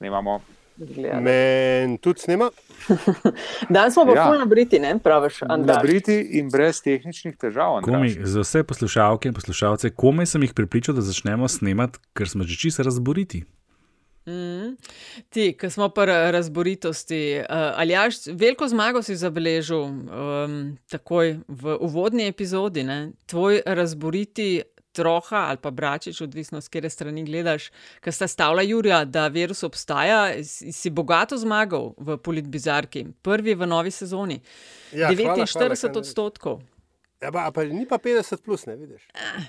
Snemamo. Men tudi snema. Danes smo pa Ja. na Briti, ne praviš, Na Andraž. Briti in brez tehničnih težav. Komi, za vse poslušalke in poslušalce, komaj sem jih pripričal, da začnemo snemati, ker smo že čisto razboriti. Mm. Ti, ki smo pa razboritosti, uh, ali jaš, veliko zmago si zabeležil um, takoj v uvodni epizodi, ne? tvoj razboriti. Troha ali pa bračič, odvisno s katere strani gledaš, ki sta stavila Jurija, da virus obstaja, si bogato zmagal v Politbizarki, prvi v novi sezoni. Ja, 49 hvala, hvala, odstotkov. Ja, pa, pa ni pa 50 plus, ne vidiš.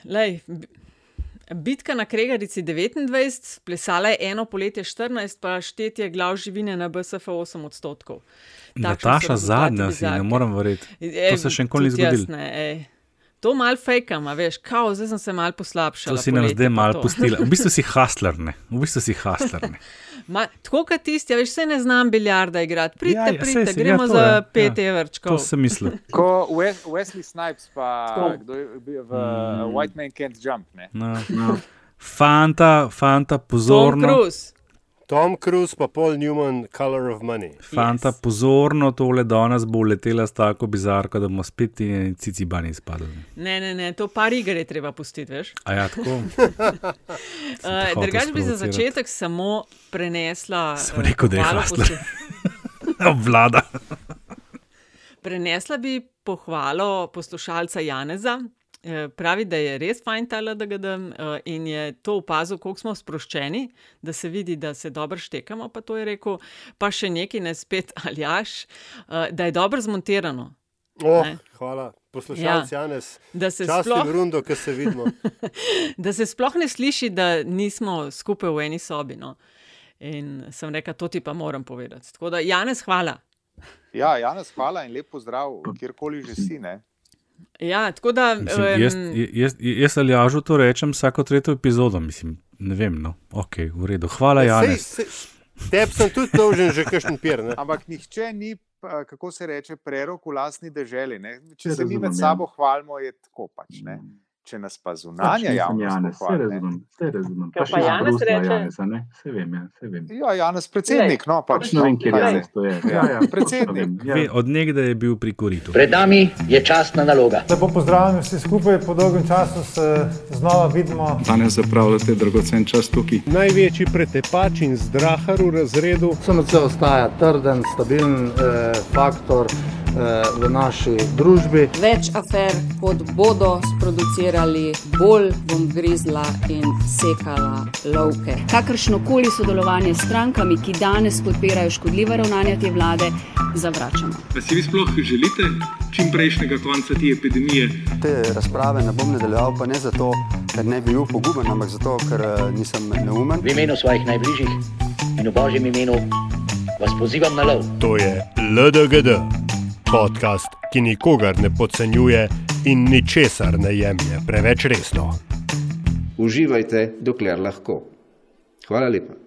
Lej, b- bitka na Kregarici 29, plesala je eno poletje 14, pa štetje glav živine na BSF 8 odstotkov. Takšni so Nataša zadnja si, ne morem verjeti. E, To se še nikoli ni zgodilo. To mal fejkam, a veš, kao, zdaj sem se mal poslabšal. To si nam zdaj malo pustila. V bistvu si hasler, ne. V bistvu si hasler. ne. Ma, tako kot tisti, a veš, se ne znam biljarda igrati. Pridite, Ja, ja, ja, ja, pridite, si, gremo ja, to za je, pet ja. ja. evrčkov. To sem mislil. Ko Wes- Wesley Snipes, pa Tom. kdo je bil v mm. White Man Can't Jump. Ne? No. No. Fanta, fanta, Tom pozorno. Cruise. Tom Cruise pa Paul Newman, Color of Money. Fanta, Yes. pozorno, tole danes bo letela s tako bizarko, da bomo spet ti in cici bani izpadli. Ne, ne, ne, to par iger je treba pustiti, veš. A ja, tako. Uh, hotel Drugač bi za začetek samo prenesla. Sem eh, rekel, da je hustler. poslu- Obvlada. Prenesla bi pohvalo poslušalca Janeza. Eh, Pravi, da je res fajn ta LDGD eh, in je to opazil, koliko smo sproščeni, da se vidi, da se dobro štekamo. Pa to je rekel, pa še nekaj, ne spet aljaš, eh, da je dobro zmontirano. Oh, Ne. hvala, poslušalec ja. Janes. Da se, sploh, rundo, ki se vidimo. da se sploh ne sliši, da nismo skupaj v eni sobi. No. In sem rekel, to ti pa moram povedati. Tako da, Janez, hvala. Ja, Janes, hvala in lep pozdrav, kjerkoli že si. Ne? Ja, tako da. Mislim, jaz, jaz, jaz ali jažu to rečem vsako tretjo epizodo, mislim, ne vem, no, ok, v redu. Hvala, Janez. Tebi sem tudi dolžen že kakšen pir. Ne? Ampak nihče ni, kako se reče, prerok v lastni. Ne? Če se mi med ja. sabo hvalimo, je tako pač. Ne? Če nas pa Pač zunanja javnost ne. razumem, vse razumem. Pa še iz Janez Bruslja reče? Janeza, ne? Vse vem, ja, vse vem. Ja, Janez, predsednik, no pač. Pač ne vem, kje Janez, zdaj? to je. Ja, Ja, ja, predsednik. točno vem, Ve, Ja. od nekdaj je bil pri koritu. Pred nami je častna naloga. Lepo pozdravljeni vsi skupaj, po dolgem času se znova vidimo. Danes zapravljate dragocen čas tukaj. Največji pretepač in zdrahar v razredu. SMC ostaja trden, stabilen eh, faktor v naši družbi. Več afer, kot bodo sproducirali, bolj bom grizla in sekala lovke. Kakršno koli sodelovanje s strankami, ki danes podpirajo škodljiva ravnanja te vlade, zavračamo. Pa si vi sploh želite čim prejšnjega konca te epidemije? Te razprave ne bom nadaljeval, pa ne zato, ker ne bi bil poguben, ampak zato, ker eh, nisem neumen. V imenu svojih najbližjih in v božjem imenu vas pozivam na lov. To je LDGD, podcast, ki nikogar ne podcenjuje in ničesar ne jemlje preveč resno. Uživajte, dokler lahko. Hvala lepa.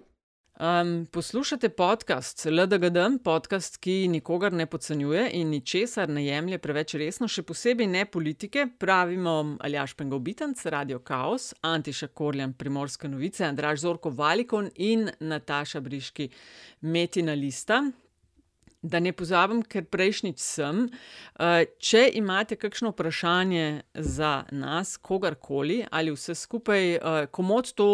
Um, poslušate podcast LDGD, podcast, ki nikogar ne podcenjuje in ničesar ne jemlje preveč resno, še posebej ne politike. Pravimo Aljaš Pengovitenc, Radio Chaos, Antiša Korjan, Primorske novice, Andraž Zorko Valikon in Nataša Briški, Metina Lista. Da ne pozabim, ker prejšnjič sem. Uh, če imate kakšno vprašanje za nas, kogarkoli ali vse skupaj, uh, komod to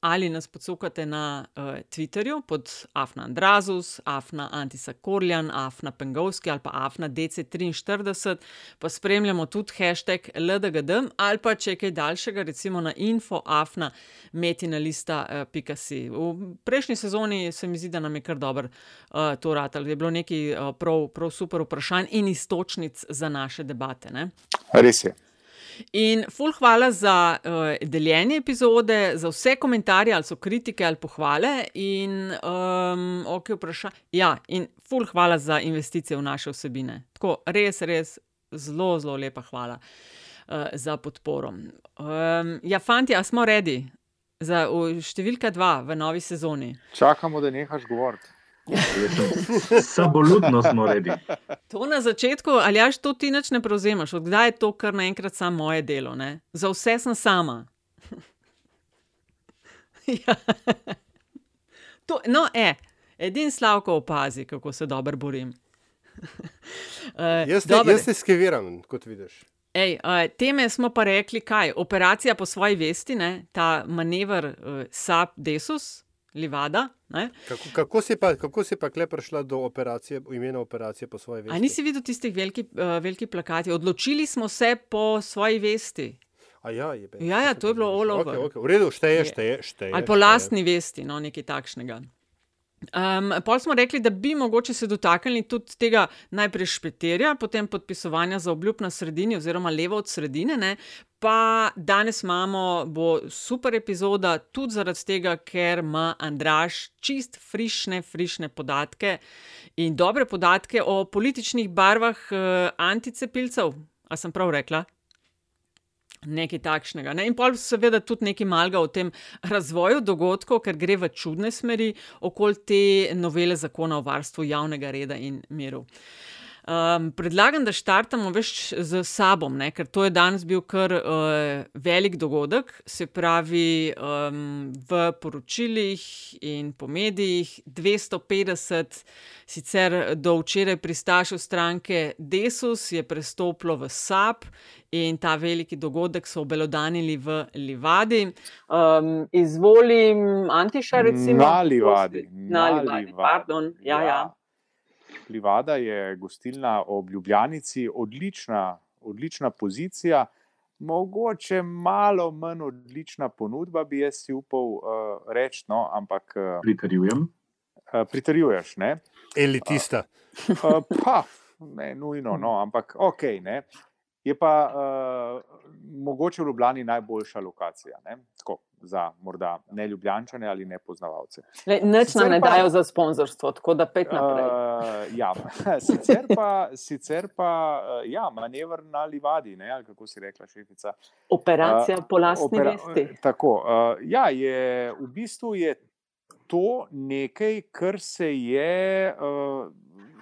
ali nas podsukate na uh, Twitterju pod Afna Andrazus, Afna Antisa Korjan, Afna Pengovski ali pa Afna DC43, pa spremljamo tudi hashtag LDGD ali pa če je kaj daljšega, recimo na infoafna metinalista.si. V prejšnji sezoni se mi zdi, da nam je kar dobro uh, to ratalo. Je bilo nekaj uh, prav, prav super vprašanj in istočnic za naše debate. Ne? Res je. In ful hvala za uh, deljenje epizode, za vse komentarje, ali so kritike ali pohvale. In, um, okay, vpraša... ja, in ful hvala za investicije v naše vsebine. Tako, res, res, zelo, zelo lepa hvala uh, za podporo. Um, ja, fanti, a smo redi za številka dva v novi sezoni? Čakamo, da nehaš govoriti. Saboludno smo redi. To na začetku, ali jaš to ti nič ne prevzemaš, odkdaj je to kar naenkrat samo moje delo, ne? za vse sem sama. ja. To, no, e, edin Slavko opazi, kako se dobro borim. uh, Jaz te, jaz te skriviram, kot vidiš. Ej, uh, teme smo pa rekli, kaj? Operacija po svoji vesti, ne? ta manever uh, SAP Desus, Livada. Kako, kako, si pa, kako si pa kle prišla do operacije, imena operacije po svoji vesti? A nisi videl tistih velikih uh, veliki plakati? Odločili smo se po svoji vesti. A ja, je. Ja, ja, to je bilo over. Okay, okay. V redu, šteje, šteje. šteje Ali po lastni vesti, no, nekaj takšnega. Um, pol smo rekli, da bi mogoče se dotaknili tudi tega najprej špeterja, potem podpisovanja za obljub na sredini, oziroma levo od sredine. Ne? Pa danes imamo, bo super epizoda, tudi zaradi tega, ker ima Andraš čist frišne, frišne podatke in dobre podatke o političnih barvah uh, anticepilcev. A sem prav rekla? Nekaj takšnega. Ne? In pa seveda tudi nekaj malga o tem razvoju dogodkov, ker gre v čudne smeri okoli te novele zakona o varstvu javnega reda in miru. Um, predlagam, da štartamo več z sabom, ne? ker to je danes bil kar uh, velik dogodek, se pravi um, v poročilih in po medijih 250, sicer do včeraj pristašev stranke Desus je prestopilo v SAP in ta veliki dogodek so obelodanili v Livadi. Um, izvolim Antiša, recimo. Na Livadi. Na Livadi, pardon. Ja, ja. Livada je gostilna ob Ljubljanici, odlična, odlična pozicija. Mogoče malo manj odlična ponudba, bi jaz si upal uh, reči, no, ampak. Uh, Pritrjujem. Uh, pritrjuješ, ne? Elitista. Uh, uh, pa, ne, nujno, no, ampak ok. Ne? Je pa uh, mogoče v Ljubljani najboljša lokacija. Tako, za morda ne ljubljančane ali ne poznavalce. Neč nam ne dajo za sponzorstvo, tako da pet naprej. Uh, ja, sicer pa, sicer pa uh, ja, manevr na livadi, ne, ali kako si rekla, šefica. Operacija uh, po lastni opera, vesti. Tako, uh, ja, je, v bistvu je to nekaj, kar se je. Uh,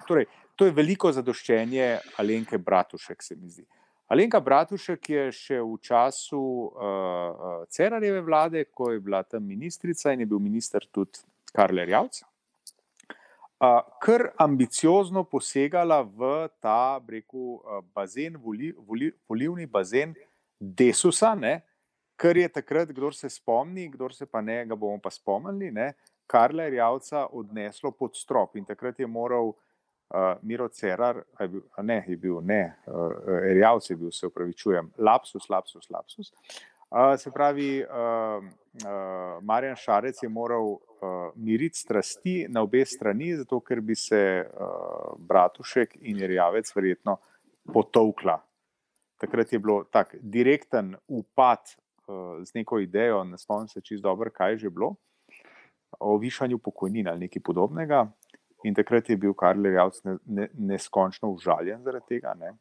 torej, to je veliko zadoščenje Alenke Bratušek, se mi zdi. Uh, Alenka Bratušek je še v času uh, Cerarjeve vlade, ko je bila tam ministrica in je bil minister tudi Karl Javc, uh, kar ambiciozno posegala v ta breku, uh, bazen, voli, voli, volivni bazen Desusa, ne, kar je takrat, kdo se spomni, kdo se pa ne, ga bomo pa spomnili, Karla Javca odneslo pod strop in takrat je moral. Uh, Miro Cerar, je bil, ne, je bil, ne, uh, Erjavc je bil, se upravičujem, lapsus, lapsus, lapsus. Uh, se pravi, uh, uh, Marjan Šarec je moral uh, miriti strasti na obe strani, zato ker bi se uh, Bratušek in Erjavec verjetno potovkla. Takrat je bilo tako direkten upad uh, z neko idejo, ne spomnim se čisto dobro, kaj je že bilo, o višanju pokojnin ali nekaj podobnega. In takrat je bil Karl Javc neskončno užaljen zaradi tega. Ne?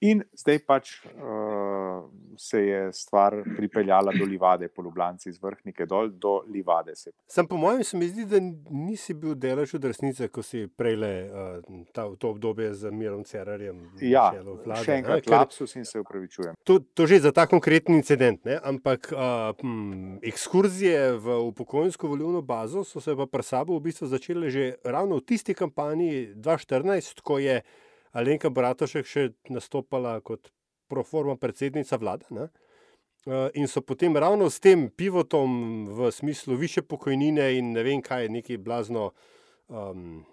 In zdaj pač uh, se je stvar pripeljala do Livade, po Ljubljani, iz Vrhnike dol do Livade. Sam po mojem se mi zdi, da nisi bil delež od resnice, ko si prejle uh, ta, to obdobje z Mirom Cerarjem. Ja, vlade, še enkrat lapsus in se upravičujem. To, to že za ta konkreten incident, ne? ampak uh, hm, ekskurzije v upokojensko volilno bazo so se pa pri sabo v bistvu začele že ravno v tisti kampanji 2014, ko je Alenka Bratošek še nastopala kot proforma predsednica vlade. Ne? Eh, in so potem ravno s tem pivotom v smislu više pokojnine in ne vem kaj, nekaj blazno um,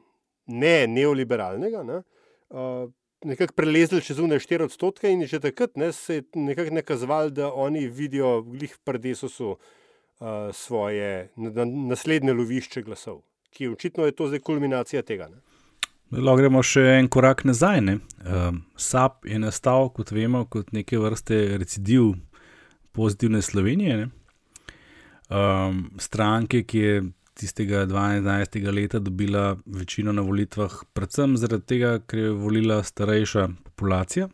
ne neoliberalnega, ne? uh, nekako prelezli čez unaj 4 odstotke in že takrat ne, se je nekako nakazovali, da oni vidijo glih v Prdesosu uh, svoje na, naslednje lovišče glasov, ki očitno je to zdaj kulminacija tega. Ne? Lahko gremo še en korak nazaj. Um, SAP je nastal, kot vemo, kot neke vrste recidiv pozitivne Slovenije. Um, stranke, ki je tistega 12. leta dobila večino na volitvah, predvsem zaradi tega, ker je volila starejša populacija,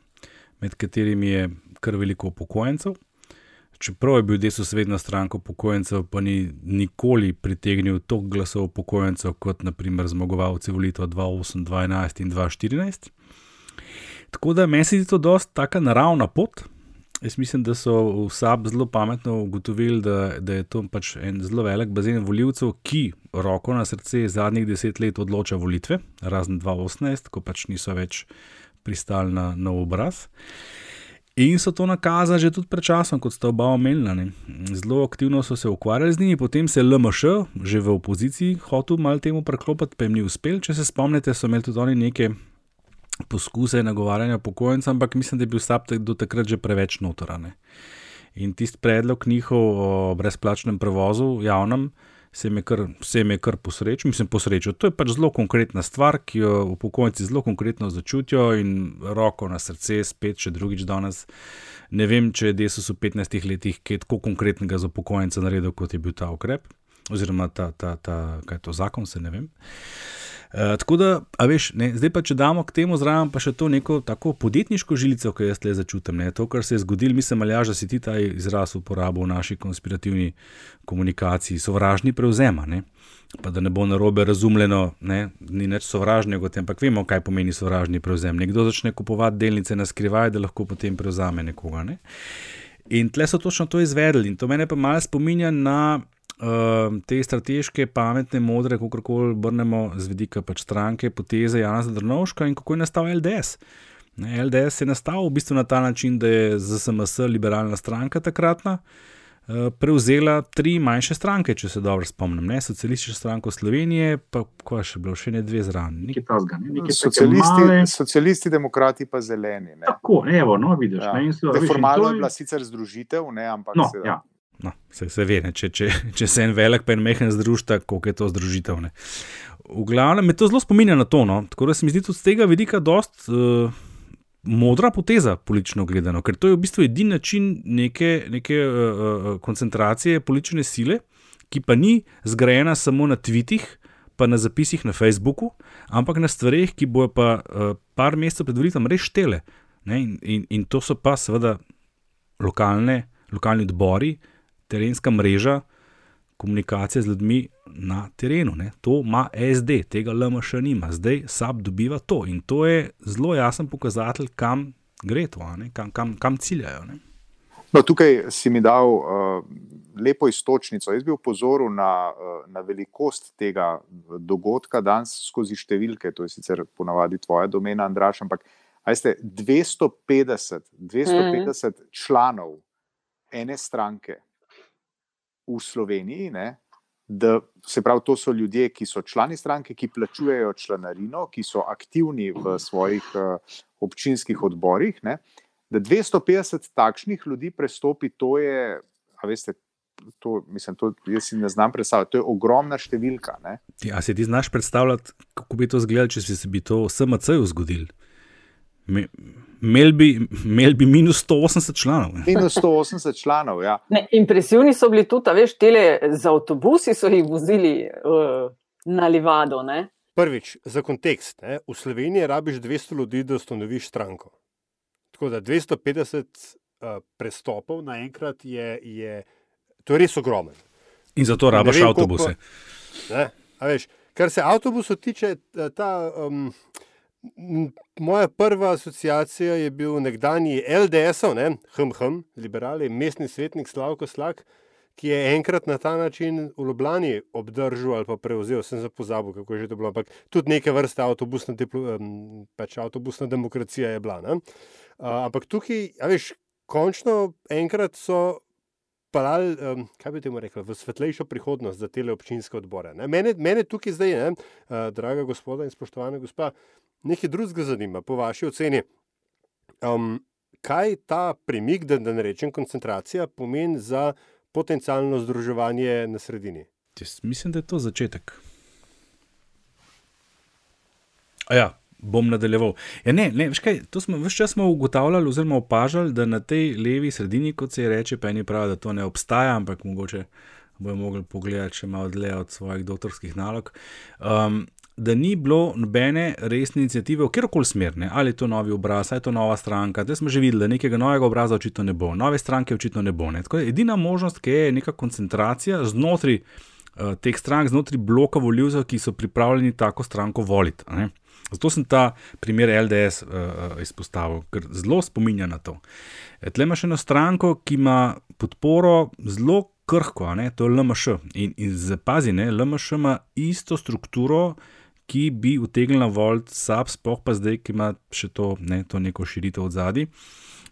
med katerimi je kar veliko upokojencev čeprav je bil desus vedno stranko upokojencev, pa ni nikoli pritegnil toliko glasov upokojencev kot naprimer zmagovalci volitev 2008, 2011 in 2014. Tako da meni se zdi to dosta taka naravna pot. Jaz mislim, da so v SAB zelo pametno ugotovili, da, da je to pač en zelo velik bazen voljivcev, ki roko na srce zadnjih deset let odloča volitve, razen 2018, ko pač niso več pristali na, na obraz. In so to nakazali že tudi pred časom, kot sta oba omenila. ne. Zelo aktivno so se ukvarjali z njimi, potem se je LMŠ, že v opoziciji, hotel malo temu preklopiti, pa jim ni uspel. Če se spomnite, so imeli tudi oni neke poskuse nagovarjanja upokojencev, ampak mislim, da je bil SAP do takrat že preveč notorane. In tisti predlog njihov o brezplačnem prevozu javnem se jim je kar, se jim je kar posrečil, mislim, posrečil. To je pač zelo konkretna stvar, ki jo upokojenci zelo konkretno začutijo in roko na srce, spet še drugič danes. Ne vem, če je Desus v 15 letih kaj tako konkretnega za upokojence naredil, kot je bil ta ukrep, oziroma ta, ta, ta kaj je to zakon, se ne vem. Uh, tako da, a veš, ne, zdaj pa če damo k temu zraven pa še to neko tako podjetniško žilico, ki jaz le začutim. Ne, to, kar se je zgodilo, mislim, ali že si ti ta izraz uporabil v naši konspirativni komunikaciji, sovražni prevzem. a Ne? Pa da ne bo narobe razumljeno, ne, ni nič sovražnega, je, ampak vemo, kaj pomeni sovražni prevzem. Nekdo začne kupovati delnice na skrivaj, da lahko potem prevzame nekoga. Ne? In tle so točno to izvedli, in to mene pa malo spominja na uh, te strateške, pametne, modre, kako koli obrnemo z vidika pač stranke, poteze Jana Zdrnovška in kako je nastal LDS. Ne, LDS je nastal v bistvu na ta način, da je ZSMS, liberalna stranka takratna, uh, prevzela tri manjše stranke, če se dobro spomnim. Ne, Socialistično stranko Slovenije, pa ko je še bilo, še ne dve zraven. Nekaj tasga, ne? Nekaj Socialisti, male- socialisti, demokrati pa zeleni. Ne. Tako, evo, no, vidiš. Ja. Ne, so, veš, formalno je bila sicer združitev, ne, ampak No, seveda- ja. No, se, se ve, ne, če, če, če se en velik, pa en mehen združita, koliko je to združitev. Ne. V glavnem me to zelo spominja na to. No. Tako da se mi zdi tudi z tega vidika dost uh, modra poteza, politično gledano, ker to je v bistvu edini način neke, neke uh, koncentracije politične sile, ki pa ni zgrajena samo na tvitih, pa na zapisih na Facebooku, ampak na stvareh, ki bojo pa uh, par mesecev pred volitvami res štele. Ne, in, in, in to so pa seveda lokalne, lokalni odbori, terenska mreža, komunikacija z ljudmi na terenu. Ne. To ima SD, tega LM še nima, zdaj SAP dobiva to in to je zelo jasen pokazatelj, kam gre to, a ne, kam, kam, kam ciljajo. Ne. No, tukaj si mi dal uh, lepo istočnico. Jaz bi opozoril na, uh, na velikost tega dogodka danes skozi številke. To je sicer ponavadi tvoja domena, Andraš, ampak veste, 250, 250 mm. članov ene stranke v Sloveniji, ne, da se pravi, to so ljudje, ki so člani stranke, ki plačujejo članarino, ki so aktivni v svojih uh, občinskih odborih. Ne, da 250 takšnih ljudi prestopi, to je, a veste, to, mislim, to jaz si ne znam predstavljati, to je ogromna številka. Ne? Ti, a si ti znaš predstavljati, kako bi to izgledalo, če bi se bi to SMC-ju zgodil? Imeli bi, imel bi minus 180 članov. Minus 180 članov, ja. Ne, impresivni so bili tudi, a veš, tele z avtobusi so jih vozili uh, na Livado. Ne? Prvič, za kontekst, ne, v Sloveniji rabiš 200 ljudi, da ustanoviš stranko. Tako da 250 uh, prestopov naenkrat je, je, to je res ogromen. In zato rabiš vem, avtobuse. koliko- Ne, a veš, kar se avtobusov tiče, ta- ta, um, moja prva asociacija je bil nekdani LDS-ov, ne, HMH, liberali, mestni svetnik Slavko Slak, ki je enkrat na ta način v Ljubljani obdržal ali pa prevzel, sem se pozabil, kako je že to bilo, ampak tudi neke vrste avtobusna, diplo, pač avtobusna demokracija je bila. ne. Uh, ampak tukaj, a veš, končno enkrat so pelali, um, kaj bi temu rekel, v svetlejšo prihodnost za te občinske odbore. Ne? Mene, mene tukaj zdaj, ne, uh, draga gospoda in spoštovana gospa, nekaj drugega zanima, po vaši oceni. Um, kaj ta premik, da, da ne rečem koncentracija, pomeni za potencialno združevanje na sredini? Jaz mislim, da je to začetek. A ja, bom nadaljeval. Ja, ne, ne, veš kaj, to smo vse čas smo ugotavljali, oziroma opažali, da na tej levi sredini, kot se je reče, pa eni pravijo, da to ne obstaja, ampak mogoče bojo mogli pogledati še malo dlje od svojih doktorskih nalog. Um, Da ni bilo nobene resne inicijative v kjerkoli smer, ne? ali je to novi obraz, ali je to nova stranka. Zdaj smo že videli, da nekega novega obraza očitno ne bo, nove stranke očitno ne bo. Ne? Tako je edina možnost, ki je neka koncentracija znotraj uh, teh strank, znotraj bloka voljivcev, ki so pripravljeni tako stranko voliti. ne. Zato sem ta primer LDS uh, izpostavil, ker zelo spominja na to. Tle imaš eno stranko, ki ima podporo zelo krhko, ne, to je LMŠ. In, in zapazi, ne, LMŠ ima isto strukturo, ki bi utegnila voliti SAP, spoh pa zdaj, ki ima še to, ne, to neko širitev od zadaj.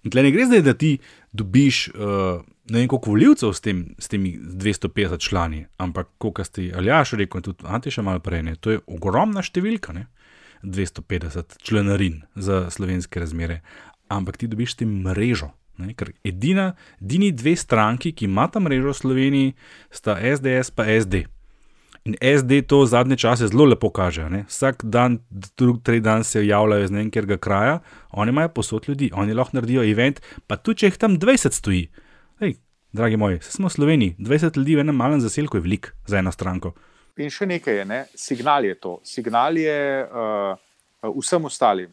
In tle ne gre zdaj, da ti dobiš uh, ne vem koliko voljivcev s, tem, s temi 250 člani, ampak koliko ste, ali ja, še rekel, in tudi Antiša malo prej, ne, to je ogromna številka, ne, 250 članarin za slovenske razmere, ampak ti dobiš tem mrežo. Ne, ker edina, edini dve stranki, ki imata mrežo v Sloveniji, sta SDS pa SD. In SD to zadnje čase zelo lepo kaže. Ne? Vsak dan, drug, tri dan se javljajo iz nekega kraja, oni imajo posod ljudi, oni lahko naredijo event, pa tudi če jih tam 20 stoji. Ej, dragi moji, smo v Sloveniji, 20 ljudi v enem malem zaselku je velik za eno stranko. In še nekaj je, ne? signal je to. Signal je uh, vsem ostalim,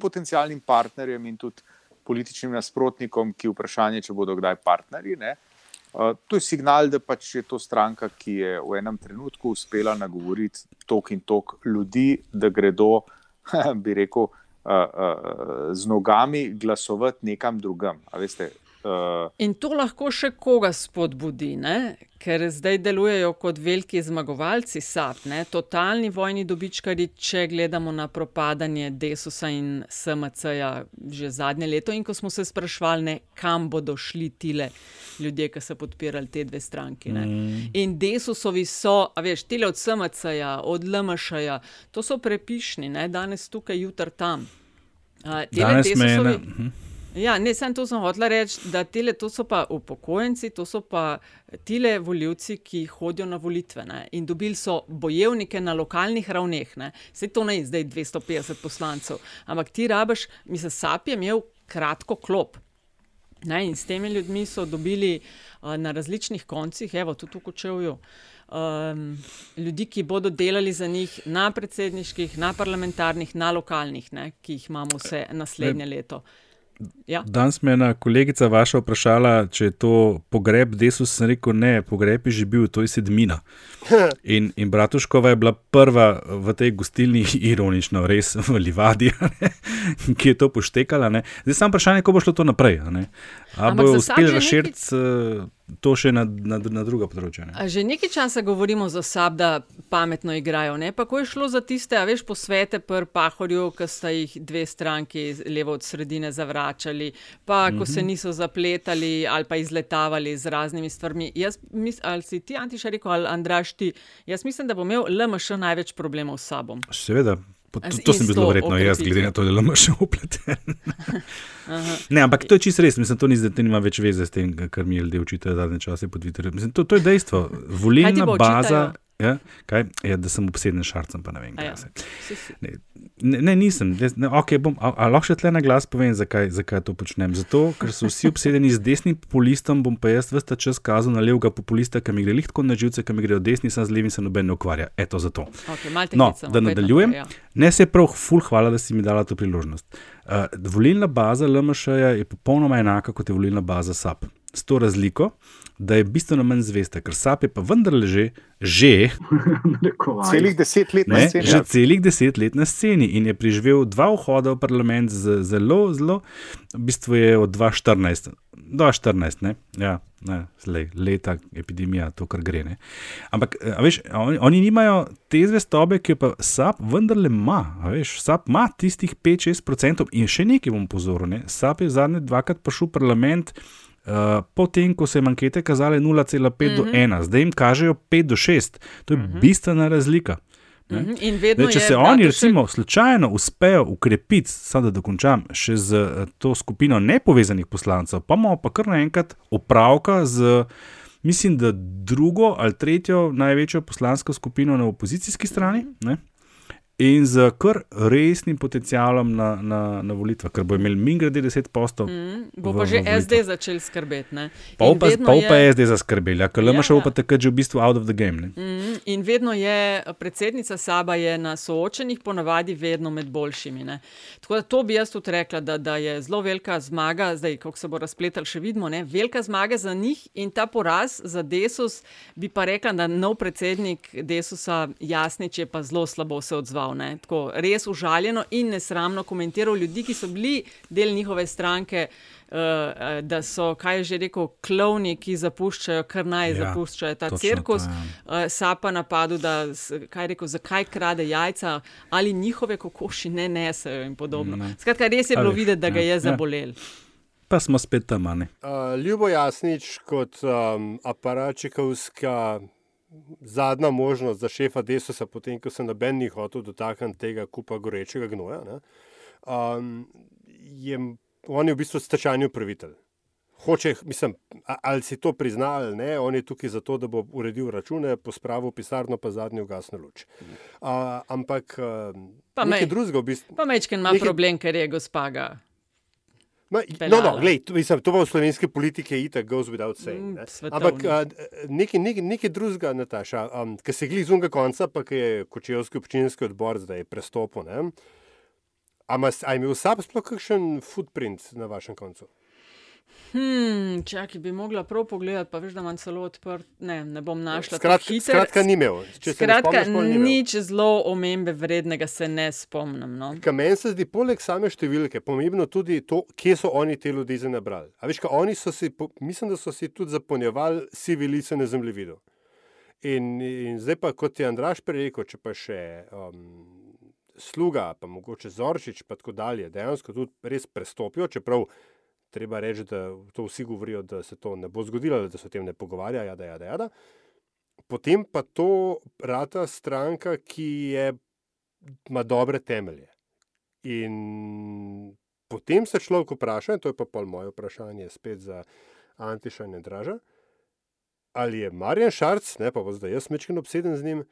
potencijalnim partnerjem in tudi političnim nasprotnikom, ki vprašanje, če bodo kdaj partnerji. Ne? To je signal, da pač je to stranka, ki je v enem trenutku uspela nagovoriti tok in tok ljudi, da gredo, bi rekel, z nogami glasovati nekam drugam. Veste, In to lahko še koga spodbudi, ne? ker zdaj delujejo kot veliki zmagovalci SAP, ne? totalni vojni dobičkari, če gledamo na propadanje Desusa in SMC-ja že zadnje leto. In ko smo se sprašvali, ne, kam bodo šli tile ljudje, ki so podpirali te dve stranki. Mm. In Desusovi so, a veš, tile od SMC-ja, od LMŠ-ja, to so prepišni, ne? danes tukaj, jutr tam. Uh, danes me je. Ne... Ja, ne, sem to sem hotel reči, da tele, to so pa upokojenci, to so pa tile voljivci, ki hodijo na volitve ne? in dobili so bojevnike na lokalnih ravneh. Vse to ne je zdaj 250 poslancev, ampak ti rabaš, mislim, SAP je imel kratko klop. Ne? In s temi ljudmi so dobili uh, na različnih koncih, evo tudi v Kočevju. Um, ljudi, ki bodo delali za njih na predsedniških, na parlamentarnih, na lokalnih, ne, ki jih imamo vse naslednje leto. Ja. Danes me je ena kolegica vaša vprašala, če je to pogreb Desus. Sem rekel, ne, pogreb je že bil, to je sedmina. In, in Bratuškova je bila prva v tej gostilni, ironično, res v Livadi, ki je to poštekala. Ne. Zdaj samo vprašanje, kako bo šlo to naprej. Ali bodo uspeli razširiti nekaj... to še na, na, na druga področja? Ne. Že nekaj časa govorimo za SAP, da pametno igrajo. Ne? Pa ko je šlo za tiste, a veš, posvete pri Pahorju, ki sta jih dve stranki levo od sredine zavračali, pa ko mm -hmm. se niso zapletali ali pa izletavali z raznimi stvarmi. Jaz, mis, ali si ti, Antiša, rekel, ali Andraš ti, jaz mislim, da bo imel LMŠ največ problemov s sabo. Seveda. To, to sem bil zelo verjetno jaz, glede na to, da je LMŠ upleten. ne, ampak to je čisto res. Mislim, to ni, da nima več veze s tem, kar mi ljudje učitajo zadnje čase po Twitterju. Mislim, to, to je dejstvo. Volilna baza. Ja, kaj, ja, da sem obseden s šarcem, pa ne vem, kaj ja. se. Ne, ne, nisem. Ne, okay, bom, a, a lahko še tle na glas povem, zakaj, zakaj to počnem. Zato, ker so vsi obsedeni z desnim populistom, bom pa jaz vsta čas kazal na levega populista, ki mi gre lihko na živce, ki mi gre od desni, sem z levim, se noben ne ukvarja. Eto zato. Okay, no, da nadaljujem. Ja. Ne se prav, ful, hvala, da si mi dala to priložnost. Uh, volilna baza LMŠ je popolnoma enaka kot je volilna baza SAP. S to razliko, da je bistveno manj zvesta, ker SAP je pa vendarle že, že celih deset let ne, na sceni. Že celih deset let na sceni in je preživel dva vhoda v parlament z zelo, zelo, v bistvu je od 2014 do 2014, ne, ja, ne, zlej, leta epidemija, to kar gre. Ne. Ampak, veš, oni, oni nimajo te zvestobe, ki jo pa SAP vendarle ima. Veš, SAP ima tistih 5-6% in še nekaj bom pozoril. SAP je zadnje dvakrat prišel v parlament. Uh, Potem, ko so jim ankete kazale 0,5 mm -hmm. do 1, mhm. zdaj jim kažejo 5 do 6, to je mm -hmm. bistvena razlika. Mm -hmm. Dej, če se oni, recimo, slučajno uspejo ukrepiti, samo da dokončam, še z uh, to skupino nepovezanih poslancev, pa imamo pa kar naenkrat opravka z, mislim, da drugo ali tretjo največjo poslansko skupino na opozicijski strani. Mm -hmm. In z kar resnim potencialom na, na, na volitvah, ker bo imel min grede 10 postov. Mm, bo pa v, že v SD začel skrbeti. Pa pa, pa, je... pa SD zaskrbeli, ker LMŠ ja, pa takrat že v bistvu out of the game. Mm, in vedno je predsednica Saba je na soočenih, ponavadi vedno med boljšimi. Ne? Tako da to bi jaz tudi rekla, da, da je zelo velika zmaga, zdaj, kako se bo razpletal, še vidimo, ne? velika zmaga za njih in ta poraz za Desus, bi pa rekla, da nov predsednik Desusa, Jasnič, je pa zelo slabo se odzval deloval. Ne? Tako res užaljeno in nesramno komentiral ljudi, ki so bili del njihove stranke. Uh, da so, kaj je že rekel, klovni, ki zapuščajo, kar naj ja, zapuščajo ta cirkus. Uh, Sapa napadu, da kaj je rekel, zakaj krade jajca ali njihove kokoši ne nesejo in podobno. Ne. Skratka, res je bilo videti, da ga je ja, zabolel. Ja. Pa smo spet tam. Uh, Ljubo Jasnič kot um, aparačikovska zadnja možnost za šefa Desusa, potem ko se noben ni hotel dotakniti tega kupa gorečega gnoja, ne, um, je on je v bistvu stečajni upravitelj. Hoče, mislim, ali si to prizna ali ne, on je tukaj zato, da bo uredil račune, pospravil pisarno, pa zadnji ugasnil luč. Uh, ampak pa nekaj drugega v bistvu. Pa mečken ima nekaj... problem, ker je gospaga. Ma, no, no, glej, to, mislim, to v slovenski politiki je itak goes without saying. Mm, ampak nekaj, nekaj, nekaj drugega, Nataša, um, ki se gledi z unga konca, pa je Kočevski občinski odbor zdaj prestopil. Ali je imel vsak sploh kakšen footprint na vašem koncu? Hmm, Čakaj, bi mogla prav pogledati, pa veš, da imam celo odprt. Ne, ne bom našla. Skratka, skratka ni imel. Skratka, nič zelo omembe vrednega se ne spomnim. No. Meni se zdi, poleg same številke, pomembno tudi to, kje so oni te ljudi zabrali. Veš, oni so si, mislim, da so si tudi zapolnjevali civilice na zemljevidu. In, in zdaj pa, kot je Andraš prej rekel, če pa še. Um, Sluga, pa mogoče Zorčič, pa tako dalje, dejansko tudi res prestopijo, čeprav treba reči, da to vsi govorijo, da se to ne bo zgodilo, da se o tem ne pogovarjajo. Jada, jada, jada. Potem pa to rata stranka, ki je, ima dobre temelje. In potem se človek vpraša, in to je pa pol moje vprašanje, spet za Antiša in Draža, ali je Marjan Šarc, ne pa zdaj jaz mečkin obseden z njim.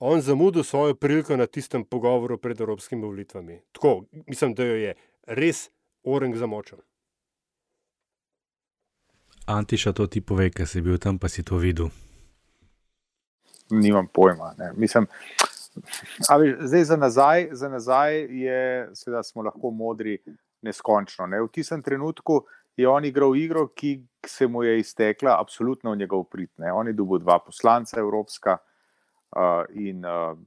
On zamudil svojo priliko na tistem pogovoru pred evropskimi volitvami. Tako, mislim, da jo je res orang zamočil. Antiša to ti pove, ker si bil tam, pa si to videl. Nimam pojma. Mislim, ali, zdaj za nazaj, za nazaj je, seveda, smo lahko modri neskončno. Ne? V tistem trenutku je on igral igro, ki se mu je iztekla, absolutno v njegov prid. Ne? On je dobil dva poslanca Evropska uh, in uh,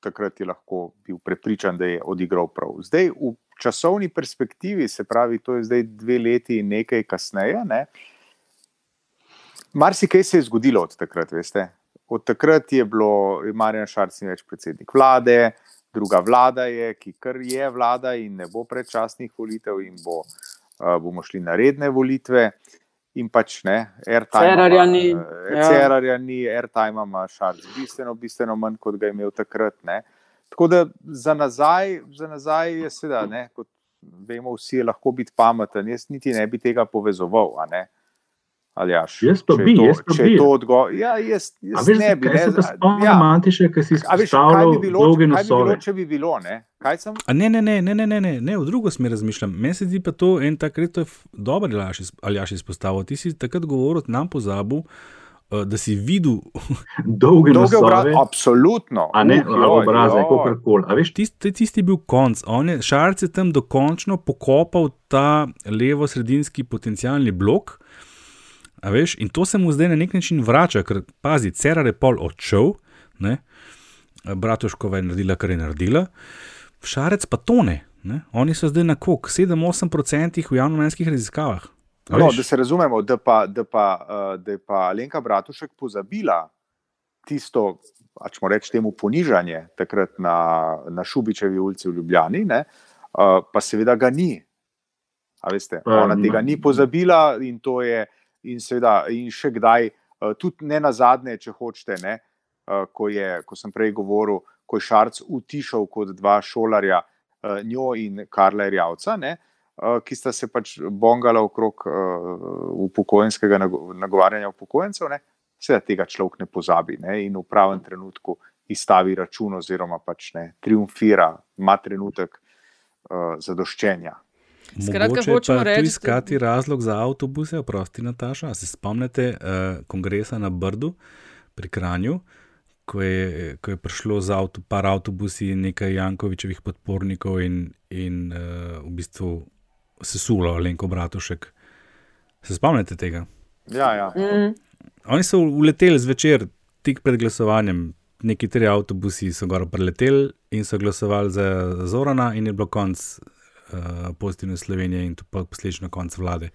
takrat je lahko bil prepričan, da je odigral prav. Zdaj, v časovni perspektivi, se pravi, to je zdaj dve leti in nekaj kasneje. Ne? Marsikaj se je zgodilo od takrat, veste. Od takrat je bilo, Marjan Šarc več predsednik vlade, druga vlada je, ki kar je vlada in ne bo predčasnih volitev, in bo, uh, bomo šli na redne volitve. In pač ne, Cerarja ni. Cerarja ni, Airtime ima Šarc bistveno, bistveno manj, kot ga je imel takrat. Ne. Tako da za nazaj, za nazaj je seveda, ne, kot vemo, vsi je lahko biti pameten. Jaz niti ne bi tega povezoval. Aljaš, jaz pa bi, to, jaz pa bi. Odgo... Ja, jaz, jaz veš, ne bi. Ne, ja. Mantiše, ki si izpostavljal bi bilo, dolge nosove. Bilo, če bi bilo, ne? Kaj sem? A ne, ne, ne, ne, ne, ne, ne, ne, v drugo smer razmišljam. Meni se zdi pa to en takrat, to je dobro, ali jaš izpostavil. Ti si takrat govoril, nam pozabil. Da si videl dolge obraze, absolutno. A ne, obraze, kako koli. Tisti, tisti je bil konc. On je šarce tam dokončno pokopal ta levo-sredinski potencialni blok. Veš, in to se mu zdaj na nek način vrača, ker pazi, Cerar je pol odšel, ne? Bratuškova je naredila, kar je naredila, Šarec pa tone. Ne? Oni so zdaj na kok, 7-8% v javnomenskih raziskavah. No, da se razumemo, da, pa, da, pa, uh, da je pa Alenka Bratušek pozabila tisto, če moramo reči, temu ponižanje takrat na, na Šubičevi ulici v Ljubljani, ne? uh, pa seveda ga ni. Veste, ona tega ni pozabila in to je in seveda, in še kdaj, eh, tudi ne na zadnje, če hočete, ne, eh, ko, je, ko sem prej govoril, ko je Šarc utišal kot dva šolarja, eh, njo in Karla Rjavca, ne, ki sta se pač bongala okrog upokojenskega nagovarjanja upokojencev, ne, seveda tega človek ne pozabi ne, in v pravem trenutku izstavi račun oziroma pač ne, triumfira, ima trenutek zadoščenja. Skratka, hočemo reči, je iskati razlog za avtobuse, oprosti Nataša. Se spomnite uh, kongresa na Brdu pri Kranju, ko je, ko je prišlo z avto, par avtobusi in nekaj Jankovičevih podpornikov in, in uh, v bistvu sesulo Lenko Bratušek. Se spomnite tega? Ja, ja. Mm. Oni so uleteli zvečer, tik pred glasovanjem, neki tri avtobusi so gor preleteli in so glasovali za Zorana, in je bilo konc uh, pozitivne Slovenije in posledično konc vlade.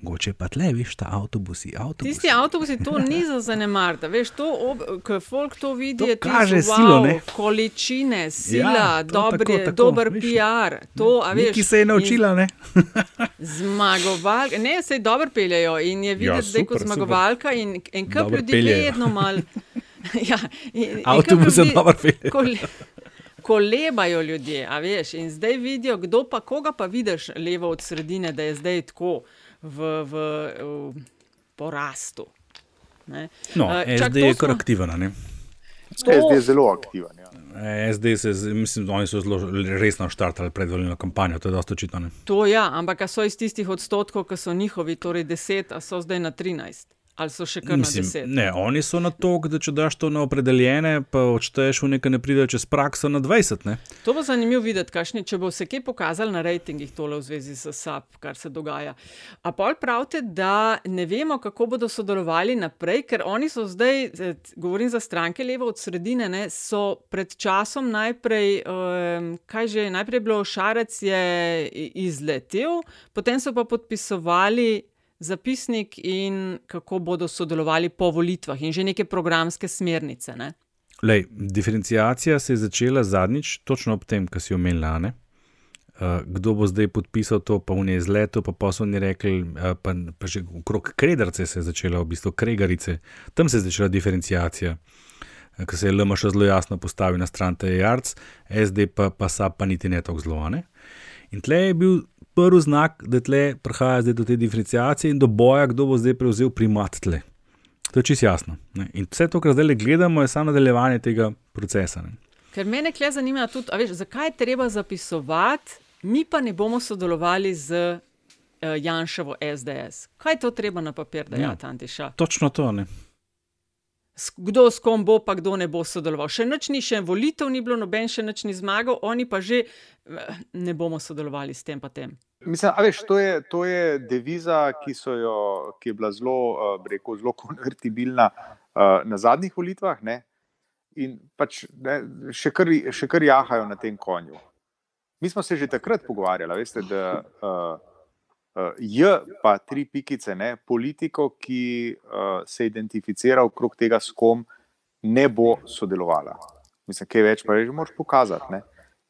Mogoče pa tle, veš, ta avtobusi. avtobusi. Tisti avtobusi, to ni za zanemariti. Veš, to, ko folk to vidi, To je kaže tisto, silo, wow, ne? količine, sila, Ja, ja, to dobri, tako, tako, dober veš. PR. To, a veš, Neki se je naučila, ne? Zmagovalka, ne, se dobro peljejo in je videti, Ja, zdaj kot super, zmagovalka in en kup ljudi peljejo. vedno mal. ja, in, Avtobuse ljudi dobro peljejo. Kole- Kolebajo ljudje, a veš, in zdaj vidijo, kdo pa koga pa vidiš levo od sredine, da je zdaj tako v, v, v porastu. Ne? No, Eh, čak, SD je smo- kar aktiven. a ne? To- SD je zelo aktiven. Ja. Eh, SD se, mislim, oni so zelo resno štartali predvoljeno kampanjo, to je dosta očitno. ne. To ja, ampak so iz tistih odstotkov, ki so njihovi, torej 10, a so zdaj na 13, ali so še kar na 10. ne, oni so na to, da če daš to na opredeljene, pa odšteješ v nekaj ne pride čez prakso na 20. Ne? To bo zanimivo videti, kakšni, če bo se kaj pokazalo na rejtingih tole v zvezi s SAP, kar se dogaja. A pol pravite, da ne vemo, kako bodo sodelovali naprej, ker oni so zdaj, govorim za stranke levo od sredine, ne, so pred časom najprej, um, kaj že, najprej je bilo Šarec je izletel, potem so pa podpisovali zapisnik in kako bodo sodelovali po volitvah in že neke programske smernice. Ne? Lej, diferencijacija se je začela zadnjič, točno ob tem, kar si omenila. ne? Uh, kdo bo zdaj podpisal to, pa v njej izletu, pa poslovni rekli, uh, pa, pa že okrog Kredarce se je začela, v bistvu Kregarice, tam se je začela diferencijacija, uh, ker se je LMŠ zelo jasno postavil na stran TEJARC, SD pa, pa SAP pa niti ne tako zelo. Ne? In tle je bil prvi znak, da tle prihaja zdaj do te diferencijacije in do boja, kdo bo zdaj prevzel primat tle. To je čisto jasno. Ne? In vse to, kar zdaj gledamo, je samo nadaljevanje tega procesa. Ne? Ker mene kle zanima tudi, veš, zakaj je treba zapisovati, mi pa ne bomo sodelovali z uh, Janševo SDS. Kaj je to treba na papir dajati, ja. Antiša? Točno to. Ne? Kdo s kom bo, pa kdo ne bo sodeloval. Še nič ni, še volitev ni bilo, noben še nič ni zmagal, oni pa že eh, ne bomo sodelovali s tem pa tem. Mislim, a veš, to je, to je deviza, ki, jo, ki je bila zelo, bi rekel, zelo konvertibilna uh, na zadnjih volitvah. Ne? In pač ne, še, kar, še kar jahajo na tem konju. Mi smo se že takrat pogovarjali, veste, da uh, uh, je pa tri pikice, ne, politiko, ki uh, se identificira okrog tega, s kom ne bo sodelovala. Mislim, kaj več pa že moraš pokazati. Ne.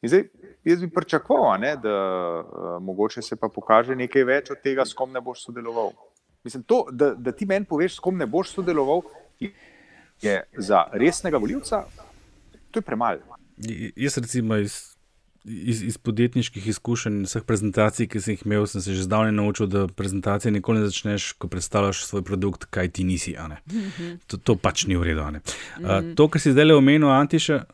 In zdaj, jaz bi pričakoval, a ne, da uh, mogoče se pa pokaže nekaj več od tega, s kom ne boš sodeloval. Mislim, to, da, da ti meni poveš, s kom ne boš sodeloval, je za resnega voljivca, to je premalo. Jaz, recimo, iz, iz, iz podjetniških izkušenj, vseh prezentacij, ki sem jih imel, sem se že zdavnaj naučil, da prezentacije nikoli ne začneš, ko predstavljaš svoj produkt, kaj ti nisi. a ne. To, to pač ni v redu. a ne. Uh, to, kar si zdaj le omenil, Antiša,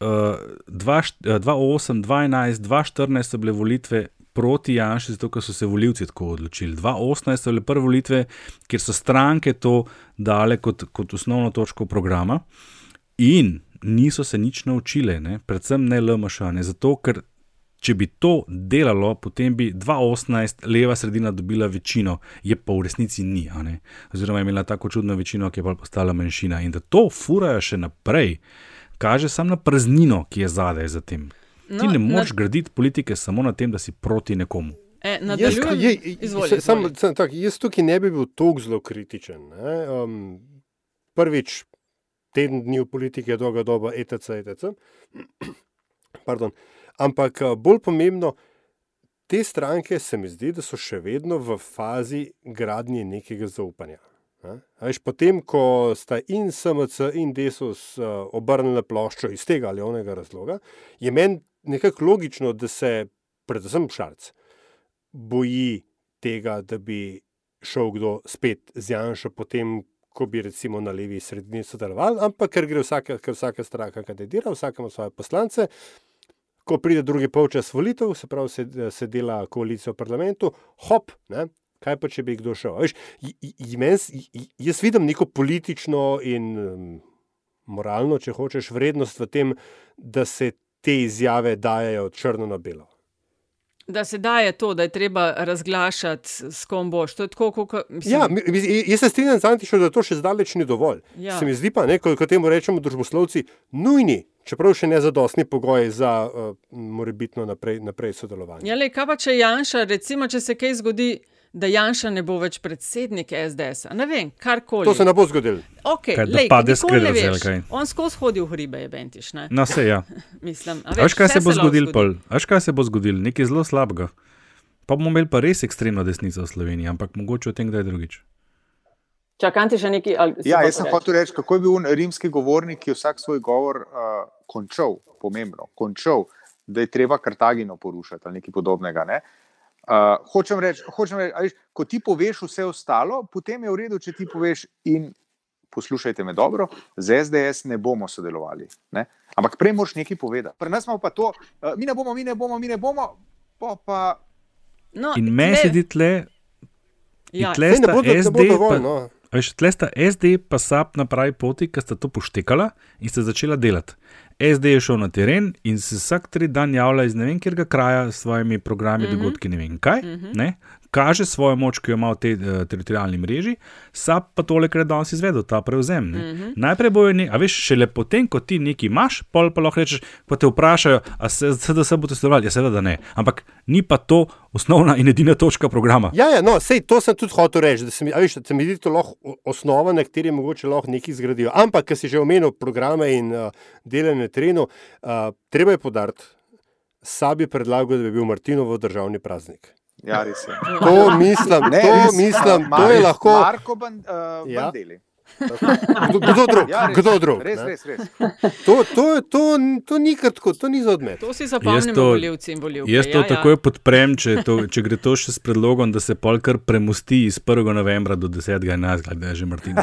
2008, 2011, 2014 so bile volitve. Proti Janšu, zato ker so se volivci tako odločili. 2018 so bile prve volitve, kjer so stranke to dale kot, kot osnovno točko programa, in niso se nič naučile, ne? predvsem ne LMŠ. Ne? Zato, ker če bi to delalo, potem bi 2018 leva sredina dobila večino, je pa v resnici ni. Oziroma je imela tako čudno večino, ki je pa postala manjšina. In da to furajo še naprej, kaže samo na praznino, ki je zadaj za tem. No, Ti ne na- moreš graditi politike samo na tem, da si proti nekomu. E, Jaz, nadaljujem. je, Izvoli, sam, izvoli. sam, tak, jaz tukaj ne bi bil tako zelo kritičen. Ne? Um, prvič, teden dni v politiki je dolga doba, etc. etc. Pardon. Ampak a, bolj pomembno, te stranke se mi zdi, da so še vedno v fazi gradnje nekega zaupanja. Veš, potem, ko sta in SMC in Desus uh, obrnili ploščo iz tega ali onega razloga, je meni nekako logično, da se predvsem Šarc boji tega, da bi šel kdo spet z Janša, potem, ko bi recimo na levi sredini sodeloval, ampak ker gre vsaka, ker vsaka stranka kandidira, vsaka ima svoje poslance. Ko pride drugi polčas volitev, se pravi, se, se dela koalicija v parlamentu, hop, ne, kaj pa če bi kdo šel. Veš, j- j- j- meni s- j- jaz vidim neko politično in moralno, če hočeš, vrednost v tem, da se te izjave dajo črno na belo. Da se daje to, da je treba razglašati, s kom boš. To je tako, kot mislim. Ja, jaz se strinjam z Antišem, da to še zdaleč ni dovolj. Ja. Se mi zdi pa, ne, ko, ko temu rečemo družboslovci, nujni, čeprav še ne zadostni pogoj za uh, morebitno naprej, naprej sodelovanje. Ja, le, kaj pa če Janša, recimo, če se kaj zgodi, da Janša ne bo več predsednik SDS, ne vem, karkoli. To se ne bo zgodilo. Okay, Kaj, da lej, pade s nikoli ne krede, veš. kaj? On skozi hodi v hribe, je bentiš. Ne? No, se ja. Mislim, a Veš, kaj vse se bo zgodilo, zgodi. pol? A Veš, kaj se bo zgodilo? Nekaj zelo slabega. Pa bomo imeli pa res ekstremno desnico v Sloveniji, ampak mogoče o tem kdaj drugič. Čakam ti še nekaj. Ja, jaz sem hotel reči, kako je bil on rimski govornik, ki je vsak svoj govor uh, končal, pomembno, končal, da je treba Kartagino porušiti ali nekaj podobnega. Ne? Uh, hočem reči, hočem reči a veš, ko ti poveš vse ostalo, potem je v redu, če ti poveš in poslušajte me dobro, z SDS ne bomo sodelovali. Ne? Ampak prej moraš nekaj povedati. Pri nas imamo pa to, uh, mi ne bomo, mi ne bomo, mi ne bomo, pa pa. No, In meni se zdi tle, Ja, tle ne sta bo- ne bo SD, dovolj, pa, no. veš, tle sta SD pa SAP na pravi poti, ki sta to poštekala in sta začela delati. SD je šel na teren in se vsak tri dan javlja iz ne vem kjerga kraja s svojimi programi, mm. -hmm. dogodki, ne vem kaj. Mm -hmm. Kaže svojo moč, ki jo ima v tej uh, teritorijalni mreži, SAP pa tole, kar je danes izvedel, ta prevzem. Mm. -hmm. Najprej bojo, ne, a veš, šele potem, ko ti nekaj imaš, pol pa lahko rečeš, pa te vprašajo, a se SDS bo testoval. Ja, seveda da ne. Ampak ni pa to osnovna in edina točka programa. Ja, ja, no, sej to sem tudi hotel reči, da se mi, a veš, da se mi zdi to lahko osnova, na kateri mogoče lahko nekaj zgradijo. Ampak, ker si že omenil programe in uh, delanje na terenu, uh, treba je podariti, sabi predlagal, da bi bil Martinov državni praznik. Ja, res je. To mislim, Ne, to res, mislim, to je lahko. Marko Ban- uh, Ja. Kdo, kdo drug? Ja, res, kdo drug? Res, ne? res, res. To, to, to, to ni kar tako, to ni za odmet. To si zapomnimo, volivci in volivke. Jaz to ja, ja, takoj podprem, če, to, če gre to še s predlogom, da se pol kar premusti iz 1. novembra do 10. 11. da je že Martin.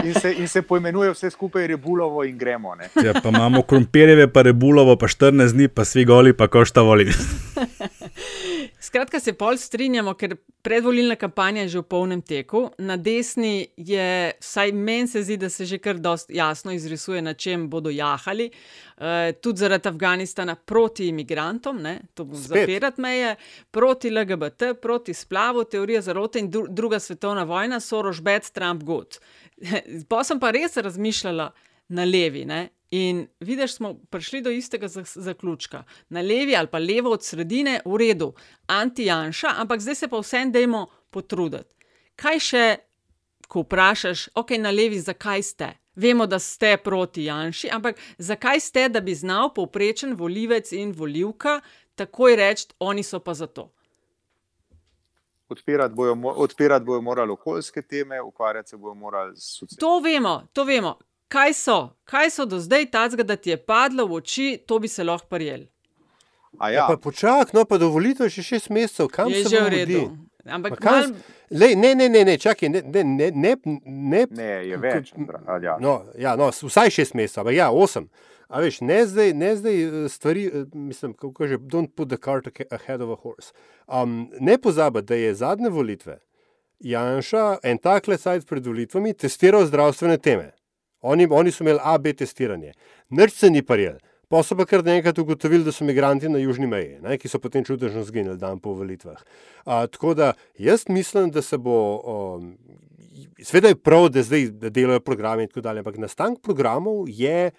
In se, in se poimenuje vse skupaj Rebulovo in gremo. Ne? Ja, pa imamo krompirjeve, pa rebulovo, pa 14 dni, pa svi goli, pa košta voli. Skratka, se pol strinjamo, ker predvolilna kampanja je že v polnem teku. Na desni je, vsaj meni se zdi, da se že kar dosti jasno izrisuje, na čem bodo jahali. Uh, tudi zaradi Afganistana proti imigrantom, ne? to bo zapirati meje, proti LGBT, proti splavu, teorija zarote in dru druga svetovna vojna, Soros Bad, Trump Good. Pa sem pa res razmišljala na levi. Ne? In vidiš, smo prišli do istega zak- zaključka. Na levi ali pa levo od sredine, v redu, anti-janša, ampak zdaj se pa vsem dajmo potruditi. Kaj še, ko vprašaš, ok, na levi, zakaj ste? Vemo, da ste proti Janši, ampak zakaj ste, da bi znal povprečen volivec in volivka takoj reči, oni so pa za to? Odpirati bojo, odpirati bojo morali okoljske teme, ukvarjati se bojo morali s socialnimi. To vemo, to vemo. Kaj so, kaj so do zdaj tacga, da ti je padlo v oči, to bi se lahko prijel. A Ja. ja, Pa počak, no pa dovolite še šest mesecev, kam Je se že v redu. Ampak mal- Lej, ne, ne, ne, ne, čakaj, ne, ne, ne, ne, ne, ne, je več. Ja. No, ja, no, vsaj šest mesecev, ampak ja, osem. A veš, ne zdaj, ne zdaj eh, stvari, eh, mislim, kako že, don't put the cart ahe- ahead of a horse. Um, ne pozabi, da je zadnje volitve Janša en tak lecajt pred volitvami testiral zdravstvene teme. Oni, oni so imeli AB testiranje, nič se ni parjel. Pa so pa kar naenkrat ugotovili, da so migranti na južni meji, ne, ki so potem čudežno zginili dan po volitvah. A, tako da jaz mislim, da se bo. Um, Sveda je prav, da zdaj da delajo programe in tako dalje, ampak nastanek programov je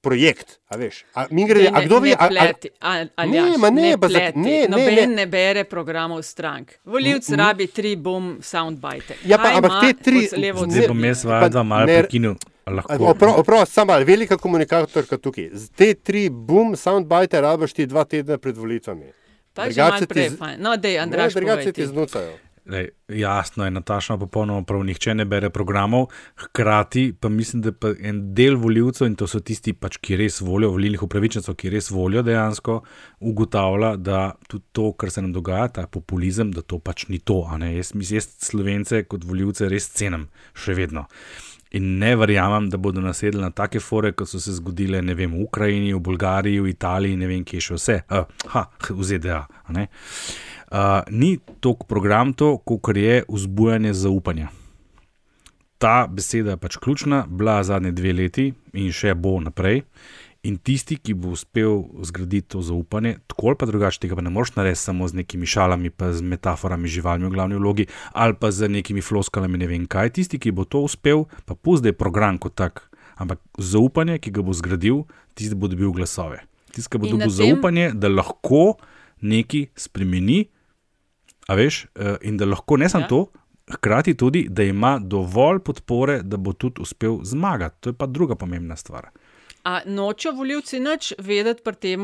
projekt. A veš, a, mi grede, a Ne- kdo ve, ne a, a, pleti, a- Aljaž, Ne, ma ne, ne pleti. ne, ne, Noben ne. ne bere programov strank. Volivc Mm, rabi tri bom soundbite. Ja, pa- ampak te tri- Zdaj bom jaz vaja dva malo ne- prekinil. Oprav, oprav, sama velika komunikatorka tukaj. Z Te tri boom soundbite rabiš ti dva tedna pred volitvami. Pa Drugače ti z-. No, dej, Ne, Andraž, drugače povej ti znucajo. Lej, jasno je, Nataša popolnoma prav, nihče ne bere programov, hkrati pa mislim, da pa en del voljivcev, in to so tisti, pač, ki res volijo, volilnih upravičencev, ki res volijo dejansko, ugotavlja, da tudi to, kar se nam dogaja, ta populizem, da to pač ni to. a ne. Jaz, jaz slovence kot voljivce res cenim, še vedno. In ne verjamem, da bodo nasedli na take fore, kot so se zgodile ne vem, v Ukrajini, v Bolgariji, v Italiji, ne vem, kje še vse, uh, ha, v ZDA. Uh, ni toliko program to, kot je vzbujanje zaupanja. Ta beseda je pač ključna, bila zadnje dve leti in še bo naprej. In tisti, ki bo uspel zgraditi to zaupanje, tako ali pa drugače, tega pa ne moreš narediti samo z nekimi šalami, pa z metaforami živalmi v glavni vlogi, ali pa z nekimi floskalami, ne vem kaj. Tisti, ki bo to uspel, pa pusti program kot tak, ampak zaupanje, ki ga bo zgradil, tisti bo dobil glasove. Tisti, ki bo In dobil tem- zaupanje, da lahko nekaj spremeni, a veš, eh, in da lahko ne samo ja. to, hkrati tudi, da ima dovolj podpore, da bo tudi uspel zmagati. To je pa druga pomembna stvar. A nočejo volivci nič vedeti pri tem,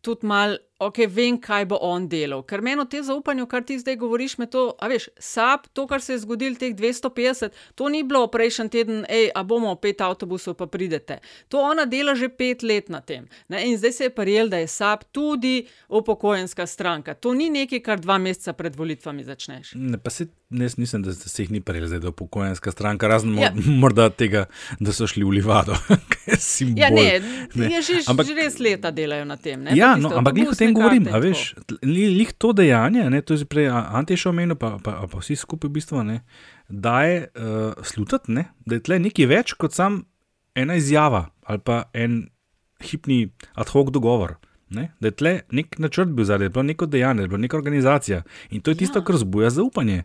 tudi malo, ok, vem, kaj bo on delal. Ker meni o tem zaupanju, kar ti zdaj govoriš, me to, a veš, sap, to, kar se je zgodilo, teh 250, to ni bilo prejšnji teden, hej, a bomo pet avtobusov, pa pridete. To ona dela že pet let na tem. Ne? In zdaj se je prijel, da je sap tudi upokojenska stranka. To ni nekaj, kar dva meseca pred volitvami začneš. Ne, pa se, ne, mislim, da se jih ni prejel, zdaj, da je upokojenska stranka, razen Ja. ja. morda tega, da so šli v Livado, je. Ja, ne, ne. ne. Že, Ampak- že res leta delajo na tem. Ne? Ja, no, ampak glih o tem avtobusne govorim, a veš, lih to dejanje, ne, to je prej Ante še omenil, pa, pa, pa vsi skupaj v bistvu, ne, daje uh, slutiti, ne, da je tle nekaj več kot sam ena izjava ali pa en hipni ad hoc dogovor. Ne, da je tle nek načrt bil zadaj, da je bilo neko dejanje, da je bila neka organizacija in to je tisto, Ja. kar zbuja zaupanje. A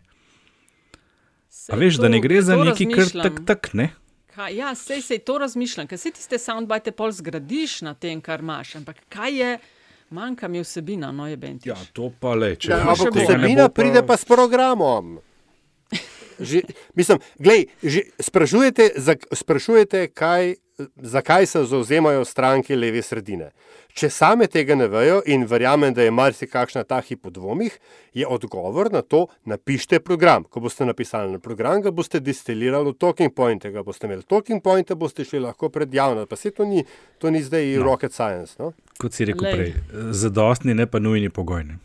Sej veš, da to- ne gre za neki kar tak, tak, ne. Kaj, ja, sej se to razmišljam, ker se tiste soundbite pol zgradiš na tem, kar imaš. Ampak kaj je, manjka mi vsebina, no je benti. Ja, to pa le, če Ja, veš, ampak vsebina pride pa s programom. Že, mislim, glej, že sprašujete, zak, sprašujete kaj, zakaj se zauzemajo stranke leve sredine. Če same tega ne vejo in verjamem, da je marsikakšna ta hip v dvomih, je odgovor na to, napišite program. Ko boste napisali na program, ga boste destilirali v talking point, ga boste imeli talking point, boste šli lahko pred javnost. Pa se to ni, to ni zdaj no. rocket science. No? kot si rekel Glej. prej, zadostni, ne pa nujni pogojni.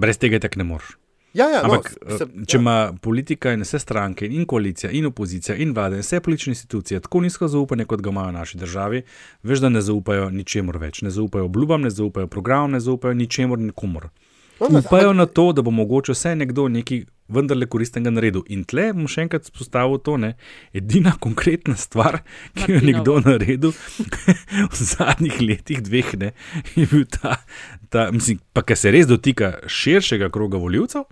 Brez tega tako ne moreš. Ja, ja, no, Ampak, no, če ima politika in vse stranke, in koalicija, in opozicija, in vlada, in vse politične institucije tako nizko zaupanje, kot ga imajo v naši državi, veš, da ne zaupajo ničemur več. Ne zaupajo obljubam, ne zaupajo programom, ne zaupajo ničemur, nikomor. No, Upajo na to, da bo mogoče vse nekdo nekaj vendarle koristnega naredil. In tle bom še enkrat spostavil to, ne, edina konkretna stvar, ki jo je nekdo Martinovo. naredil v zadnjih letih, dveh, ne, je bil ta, ta mislim, pa kar se res dotika širšega kroga voljivcev,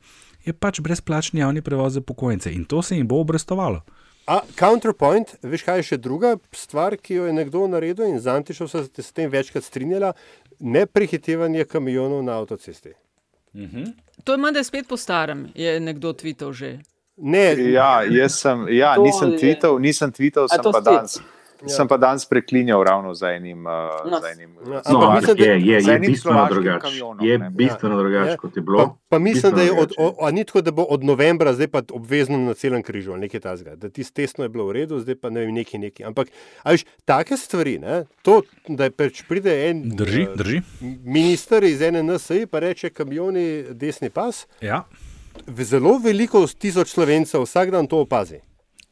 je pač brezplačni javni prevoz za pokojnice in to se jim bo obrestovalo. A counterpoint, veš kaj je še druga stvar, ki jo je nekdo naredil in z Antišom se s tem večkrat strinjala, ne prehitevanje kamionov na avtocesti. To je menda spet po starem, je nekdo tvitev že. Ne, Ja, jaz sem, ja, nisem je- tweetal, nisem tweetal, A sem pa, si? Danes, sem pa danes preklinjal ravno za enim. Uh, No. za enim Ja, No, ampak mislim, da- je, je, za je enim bistveno drugače. Je bistveno drugače, Ja. kot je Pa, bilo. pa mislim, Bistveno da je od, o, a ni tako, da bo od novembra zdaj pa obvezno na celem križu ali nekaj tasga. Da ti tesno je bilo v redu, zdaj pa ne vem, neki neki. Ampak, a veš, take stvari, ne, to, da pač pride en Drži, eh, drži. minister iz ene NSI pa reče kamioni desni pas, Ja. zelo veliko tisoč slovencev vsak dan to opazi.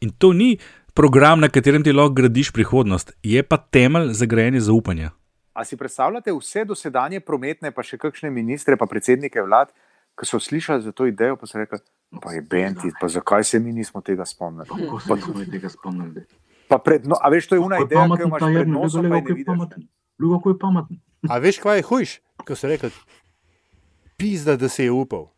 In to ni program, na katerem ti lahko gradiš prihodnost, je pa temelj za grajene zaupanja. A si predstavljate vse dosedanje prometne, pa še kakšne ministre, pa predsednike vlad, ki so slišali za to idejo, pa so rekli, pa je Benti, pa zakaj se mi nismo tega spomnili? Kako se smo tega spomnili? Pa pred, no, a veš, to je una ideja, ki jo imaš ta pred nosom, pa je ne vidiš. pameten. Lugo, kako je pameten. A veš, kaj je hujš, ko so rekli, pizda, da se je upal.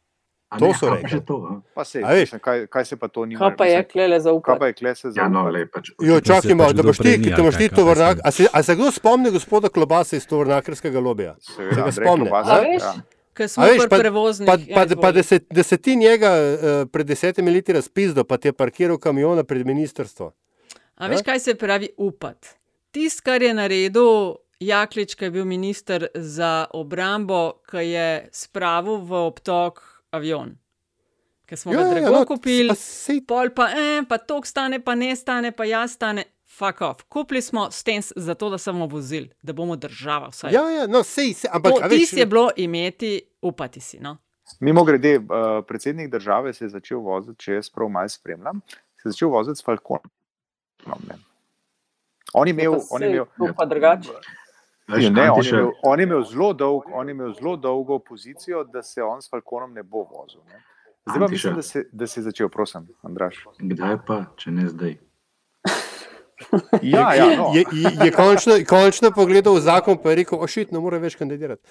A To ne, so pa rekli. to, a? Pa se, A veš? kaj, kaj se pa to ni Kaj pa je klele za Kaj upanje? pa je kle se Ja, no, zaupati? pač. Jo, čakaj malo, pač da boš ti, ki te boš ti tovornjak. A se, a se kdo spomni gospoda Klobasa iz tovornjakarskega lobija? Seveda, Se ga veš? ja. Ker smo veš, pa, prevoznih. pa, ja, pa, pa izvoli. da, se, da se ti njega uh, pred desetimi leti razpizdo, pa ti je parkiral kamiona pred ministrstvo. A veš, kaj se pravi upati? Tisto, kar je naredil Jaklič, ki je bil minister za obrambo, ki je spravil v obtok avion. Ker smo Ja, ga ja, drago no, kupili, pa sej- pol pa en, pa tok stane, pa ne stane, pa jaz stane. Fuck off. Kupili smo stens zato, da smo vozili, da bomo država vsaj. Ja, ja, no, sej, sej, ampak to, a veš, je bilo imeti, upati si. No? Mimo grede, uh, predsednik države se je začel voziti, če jaz prav malo spremljam, se je začel voziti s Falconom. ne. On je imel, on je imel, To pa drugače. Veš, Ja, ne, on, je imel, on, je imel zelo dolg, on je imel zelo dolgo pozicijo, da se on s Falconom ne bo vozil. Ne. Zdaj pa mislim, da se, da se je začel, prosim, Andraš. Kdaj pa, če ne zdaj? Ja, ja, no. je, je, je končno, končno pogledal v zakon in rekel: ošit, ne more več kandidirati.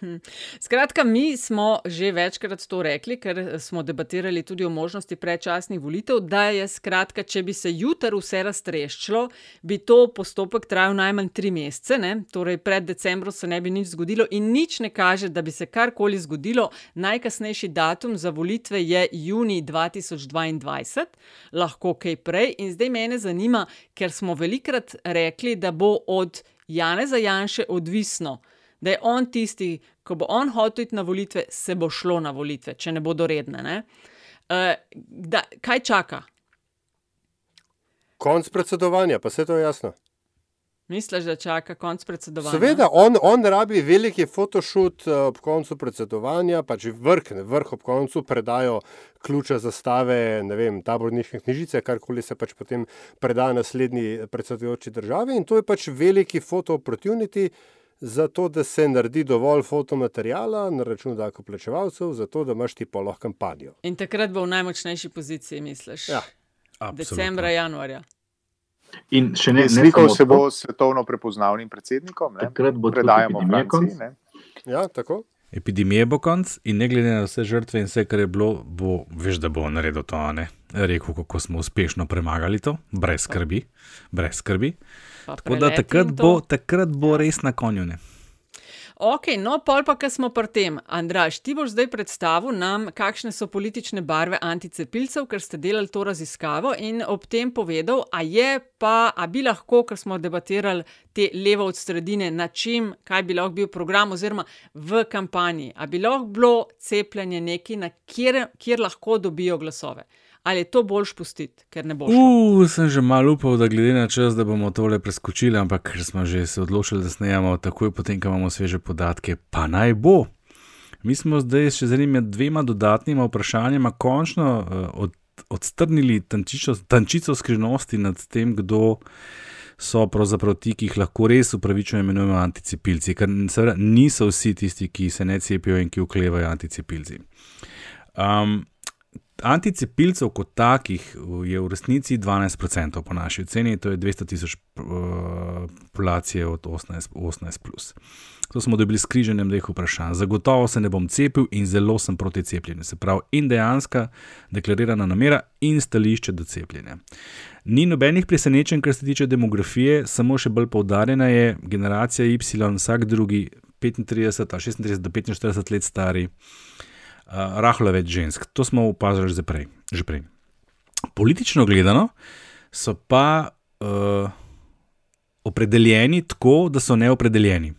Hm. Skratka, mi smo že večkrat to rekli, ker smo debatirali tudi o možnosti predčasnih volitev, da je skratka, če bi se jutri vse raztreščilo, bi to postopek trajal najmanj tri mesece, ne? torej pred decembrom se ne bi nič zgodilo in nič ne kaže, da bi se karkoli zgodilo. Najkasnejši datum za volitve je juni 2022, lahko kaj prej. In zdaj mene zanima, ker smo velikrat rekli, da bo od Janeza Janše odvisno da je on tisti, ko bo on hotel iti na volitve, se bo šlo na volitve, če ne bodo redne. Uh, da, kaj čaka? Konc predsedovanja, pa se to je jasno. Misliš, da čaka konc predsedovanja? Seveda, on, on rabi veliki fotošut eh, ob koncu predsedovanja, pač vrh, vrh ob koncu predajo ključe zastave, ne vem, taborniške knjižice, karkoli se pač potem preda naslednji predsedujoči državi. In to je pač veliki foto opportunity, uh, zato da se naredi dovolj fotomaterijala na račun davkoplačevalcev, zato da imaš ti poloh kampanjo. In takrat bo v najmočnejši poziciji, misliš? Ja, decembra, januarja. In še ne, ne Slikal se bo svetovno prepoznavnim predsednikom, ne? Takrat bo predajamo Franciji. Ne? Ja, tako. Epidemije bo konc in ne glede na vse žrtve in vse, kar je bilo, bo, veš, da bo naredil to, a ne? Rekel, kako smo uspešno premagali to, brez skrbi, brez skrbi. Pa Tako da takrat bo, takrat bo res na konju. Ne? Ok, no, pol pa, ker smo pri tem. Andraš, ti boš zdaj predstavil nam, kakšne so politične barve anticepilcev, ker ste delali to raziskavo in ob tem povedal, a je pa, a bi lahko, ker smo debatirali te levo od sredine, na čem, kaj bi lahko bil program oziroma v kampanji, a bi lahko bilo cepljenje nekaj, na kjer, kjer lahko dobijo glasove. Ali je to boljš pustiti, ker ne bo šlo? Uf, sem že malo upal, da glede na čas, da bomo tole preskočili, ampak ker smo že se odločili, da snejamo takoj, potem, ko imamo sveže podatke, pa naj bo. Mi smo zdaj še z enima dvema dodatnima vprašanjima končno uh, od, odstrnili tančico, tančico skrivnosti nad tem, kdo so pravzaprav ti, ki jih lahko res upravičeno imenujemo anticepilci, ker niso vsi tisti, ki se ne cepijo in ki uklevajo anticepilci. Um, Anticepilcev kot takih je v resnici 12% po naši oceni, to je 200 tisoč uh, populacije od 18, 18 plus. To smo dobili skriženjem dveh vprašanj. Zagotovo se ne bom cepil in zelo sem proti cepljenju. Se pravi, in dejanska deklarirana namera in stališče do cepljenja. Ni nobenih presenečenj, kar se tiče demografije, samo še bolj poudarjena je generacija Y, vsak drugi 35 ali 36 do 45 let stari. Uh, rahlo več žensk, to smo opazili že prej. Že prej. Politično gledano so pa uh, opredeljeni tako, da so neopredeljeni.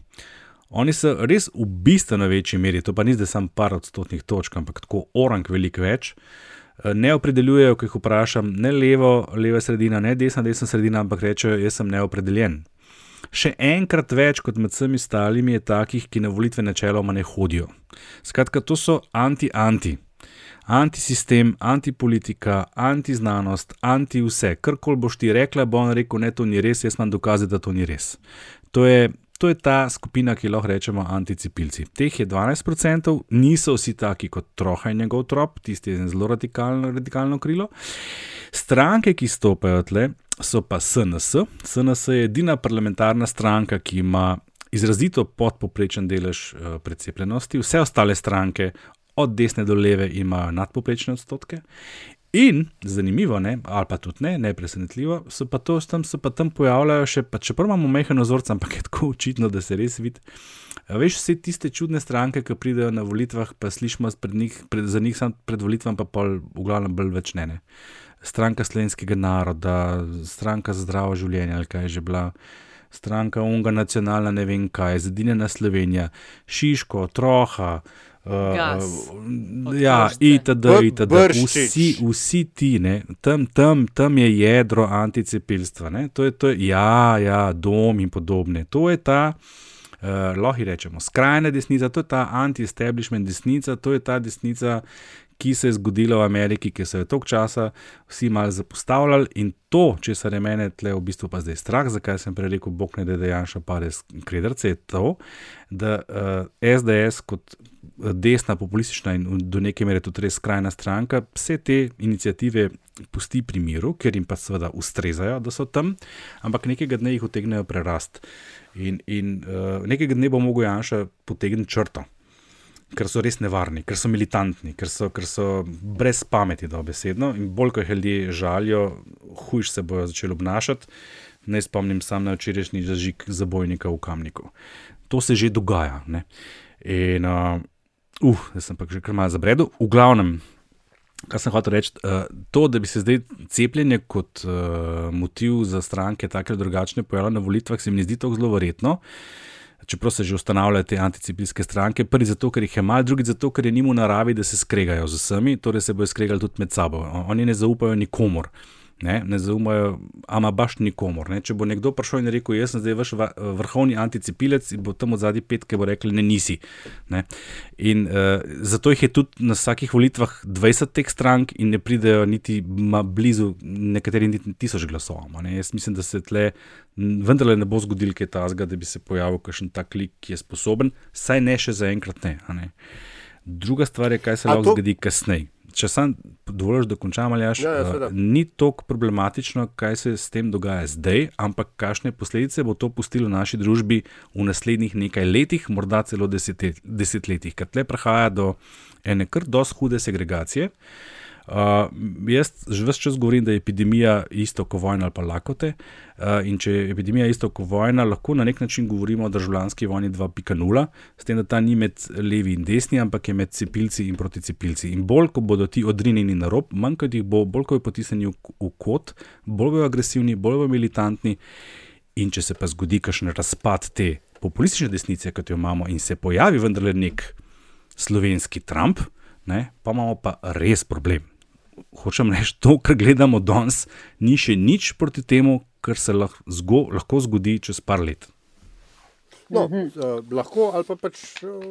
Oni so res v bistveno večji meri, to pa ni zdaj samo par odstotnih točk, ampak tako orang veliko več. uh, Ne opredeljujejo, ko jih vprašam, ne levo, leva sredina, ne desna, desna sredina, ampak rečejo, jaz sem neopredeljen. Še enkrat več kot med vsemi ostalimi je takih, ki na volitve načeloma ne hodijo. Skratka, to so anti-anti. Antisistem, antipolitika, antiznanost, anti vse. Karkoli boš ti rekla, bo on rekel, ne, to ni res, jaz imam dokaze, da to ni res. To je, to je ta skupina, ki lahko rečemo anticepilci. Teh je 12%, niso vsi taki kot Troha in njegov trop, tisti je zelo radikalno, radikalno krilo. Stranke, ki stopajo tle, so pa SNS. SNS je edina parlamentarna stranka, ki ima izrazito podpoprečen delež uh, precepljenosti, vse ostale stranke, od desne do leve, imajo nadpoprečne odstotke. In zanimivo, ne, ali pa tudi ne, ne presenetljivo, so pa, to, tam, so pa tam pojavljajo še, pa čeprav imamo mehano vzorce, ampak je tako očitno, da se res vidi. Veš, vse tiste čudne stranke, ki pridejo na volitvah, pa slišimo pred njih, pred, za njih samo pred volitvami, pa pol, v glavnem bolj več ne. ne. Stranka slovenskega naroda, stranka za zdravo življenje, ali kaj je že bila, stranka unga nacionalna, ne vem kaj, zedinjena Slovenija, Šiško, Troha. Gas. Uh, ja, itd., itd. Vsi, vsi ti, ne, tam, tam, tam je jedro anticepilstva. Ne, to je, to je, ja, ja, dom in podobne. To je ta, uh, lahko rečemo, skrajna desnica, to je ta anti-establishment desnica, to je ta desnica, ki se je zgodila v Ameriki, ki so jo toliko časa vsi malo zapostavljali. In to, če se je mene tle v bistvu pa zdaj strah, zakaj sem prej rekel, bog ne da dejansko pa res krederce, je to, da uh, SDS kot desna, populistična in do neke mere tudi res skrajna stranka vse te inicijative pusti pri miru, ker jim pa seveda ustrezajo, da so tam, ampak nekega dne jih utegnejo prerast. In, in uh, nekega dne bo mogel Janša potegniti črto ker so res nevarni, ker so militantni, ker so, ker so brez pameti, da besedno. In bolj, ko jih ljudje žalijo, hujš se bojo začeli obnašati. Ne spomnim sam na včerajšnji zažig zabojnika v Kamniku. To se že dogaja. Ne? In, uh, uh, jaz sem pa že kar malo zabredel. V glavnem, kar sem hotel reči, uh, to, da bi se zdaj cepljenje kot uh, motiv za stranke, tako ali drugačne, pojavilo na volitvah, se mi zdi to zelo verjetno. Uh, čeprav se že ustanavljajo te anticipljanske stranke. Prvi zato, ker jih je malo, drugi zato, ker je njim v naravi, da se skregajo z vsemi, torej se bojo skregali tudi med sabo. Oni ne zaupajo nikomor. Ne, ne zaumajo, ama baš nikomor. Ne. Če bo nekdo prišel in rekel, jaz sem zdaj vaš vrhovni anticipilec, in bo tam od zadnji pet, ki bo rekel, ne nisi. Ne. In uh, zato jih je tudi na vsakih volitvah 20 teh strank in ne pridejo niti blizu, nekateri niti tisoč glasov. Jaz mislim, da se tle vendarle ne bo zgodil kaj tasga, da bi se pojavil kakšen tak lik, ki je sposoben, saj ne še zaenkrat ne, ne. Druga stvar je, kaj se lahko to... zgodi kasneje če sam dovoliš, da končam ali jaš, ja, ja, uh, ni tako problematično, kaj se s tem dogaja zdaj, ampak kakšne posledice bo to pustilo v naši družbi v naslednjih nekaj letih, morda celo desetletjih, ker tle prihaja do ene kar dosti hude segregacije. Uh, Uh, jaz že vse čas govorim, da je epidemija isto kot vojna ali pa lakote. Uh, in če je epidemija isto kot vojna, lahko na nek način govorimo o državljanski vojni 2.0, s tem, da ta ni med levi in desni, ampak je med cepilci in proticepilci. In bolj, ko bodo ti odrinjeni na rob, manj kot jih bo, bolj, ko je potisnjeni v, v kot, bolj bojo agresivni, bolj bojo militantni. In če se pa zgodi kakšen razpad te populistične desnice, kot jo imamo, in se pojavi vendarle nek slovenski Trump, ne, pa imamo pa res problem hočem reči, to, kar gledamo danes, ni še nič proti temu, kar se lahko, zgo, lahko zgodi čez par let. No, uh, lahko ali pa, pač, uh,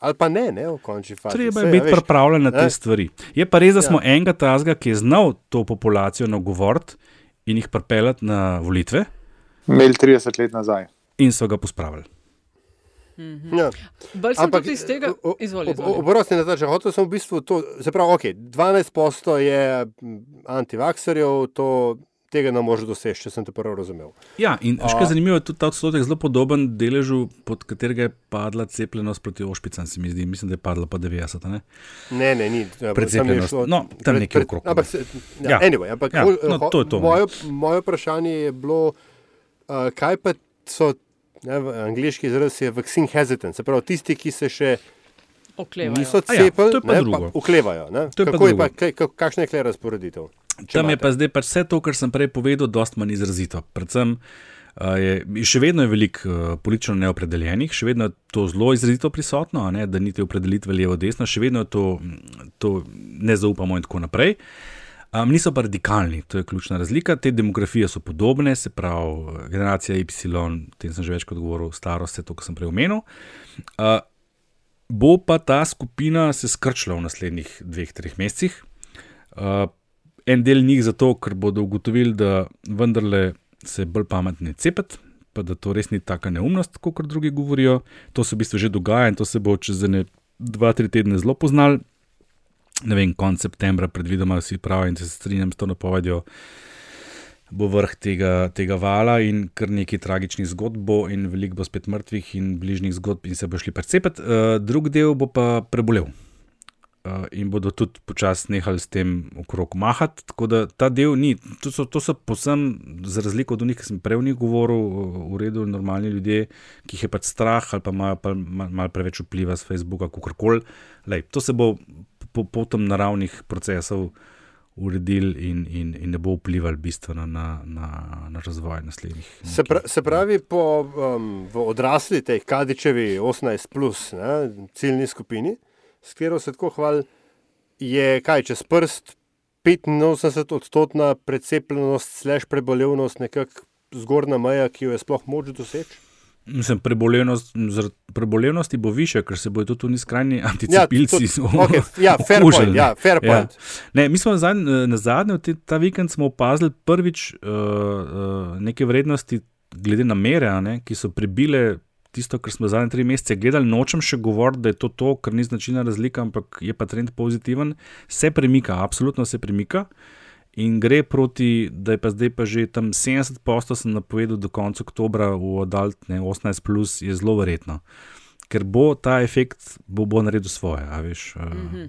ali pa ne, ne, v končni fazi. Treba je biti pripravljen na te ne? stvari. Je pa res, da smo ja. enega tazga, ki je znal to populacijo nagovoriti in jih pripeljati na volitve. Imeli 30 let nazaj. In so ga pospravili. Mhm. Ja. Bolj sem Ampak, tudi iz tega, izvolite. Oprosti, na začetku hotel sem v bistvu to, se pravi, ok, 12% je antivakserjev, to. Tega ne moreš doseči, če sem te prvo razumel. Ja, in še kaj zanimivo je tudi ta odstotek zelo podoben deležu, pod katerega je padla cepljenost proti ošpicam, se mi zdi. Mislim, da je padla pa 90. Ne, ne, ne ni. Ja, Precepljenost. Šlo, no, tam nekje okrog. Ampak, ja, ja. Anyway, ampak ja, no, to je to. Moje, moje vprašanje je bilo, uh, kaj pa so Ne, angliški izraz je vaccine hesitant, se pravi tisti, ki se še oklevajo. niso ja, cepili, ja, pa oklevajo. Kako je pa, kaj, kakšna je tukaj razporeditev? Tam je pa zdaj pa vse to, kar sem prej povedal, dosta manj izrazito. Predvsem uh, je še vedno je veliko uh, politično neopredeljenih, še vedno je to zelo izrazito prisotno, ne, da niti opredelitve levo-desno, še vedno je to, to ne zaupamo in tako naprej. Um, niso pa radikalni, to je ključna razlika. Te demografije so podobne, se pravi, generacija Y, o tem sem že večkrat govoril, starost je to, kar sem prej omenil. Uh, bo pa ta skupina se skrčila v naslednjih dveh, treh mesecih. Uh, en del njih zato, ker bodo ugotovili, da vendarle se bolj pametni cepet, pa da to res ni taka neumnost, kot drugi govorijo. To se v bistvu že dogaja in to se bo čez ne dva, tri tedne zelo poznalo ne vem, konec septembra, predvidoma vsi pravijo in se strinjam s to napovedjo, bo vrh tega, tega vala in kar nekaj tragičnih zgodb bo, in veliko bo spet mrtvih in bližnjih zgodb, in se bo šli precepet. Uh, drug del bo pa prebolel. Uh, in bodo tudi počasi nehali s tem okrog mahati. Tako da ta del ni, to so, to so posebno, za razliko od njih, ki sem prej v njih govoril, v redu, normalni ljudje, ki jih je pač strah ali pa imajo malo mal preveč vpliva z Facebooka, kako koli. To se bo po, potom naravnih procesov uredili in, in, in ne bo vplival bistveno na, na, na razvoj naslednjih. Se, pra, se pravi, po um, odrasli tej Kadičevi 18, plus, ne, ciljni skupini, s katero se tako hvali, je kaj čez prst. 85 odstotna precepljenost, slash prebolevnost, nekako zgornja meja, ki jo je sploh moč doseči. Mislim, prebolevnost, prebolevnosti bo više, ker se bodo tudi skrajni anticepilci ja, okay, ja, fair okužili. point, ja, fair Ja. point. Ne, mi smo zadnj, na zadnje, ta vikend smo opazili prvič uh, uh, neke vrednosti, glede na mere, ne, ki so prebile tisto, kar smo zadnje tri mesece gledali. Nočem še govoriti, da je to to, kar ni značilna razlika, ampak je pa trend pozitiven, se premika, absolutno se premika. In gre proti, da je pa zdaj pa že tam 70 posto, sem napovedal do konca oktobra v Adult, ne 18, plus, je zelo verjetno. Ker bo ta efekt bo, bo naredil svoje, a veš. Uh, mm -hmm.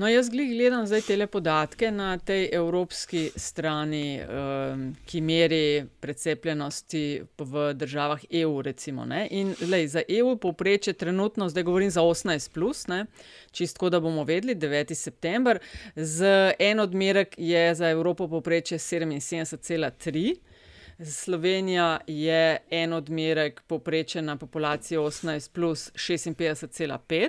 No, jaz gledam zdaj te podatke na tej evropski strani, um, ki meri precepljenosti v državah EU. Recimo, ne. In lej, za EU povprečje trenutno, zdaj govorim za 18, plus, ne, čistko da bomo vedeli, 9. september, z en odmerek je za Evropo povprečje 77,3. Slovenija je en odmerek povprečen na populacijo 18 plus 56,5.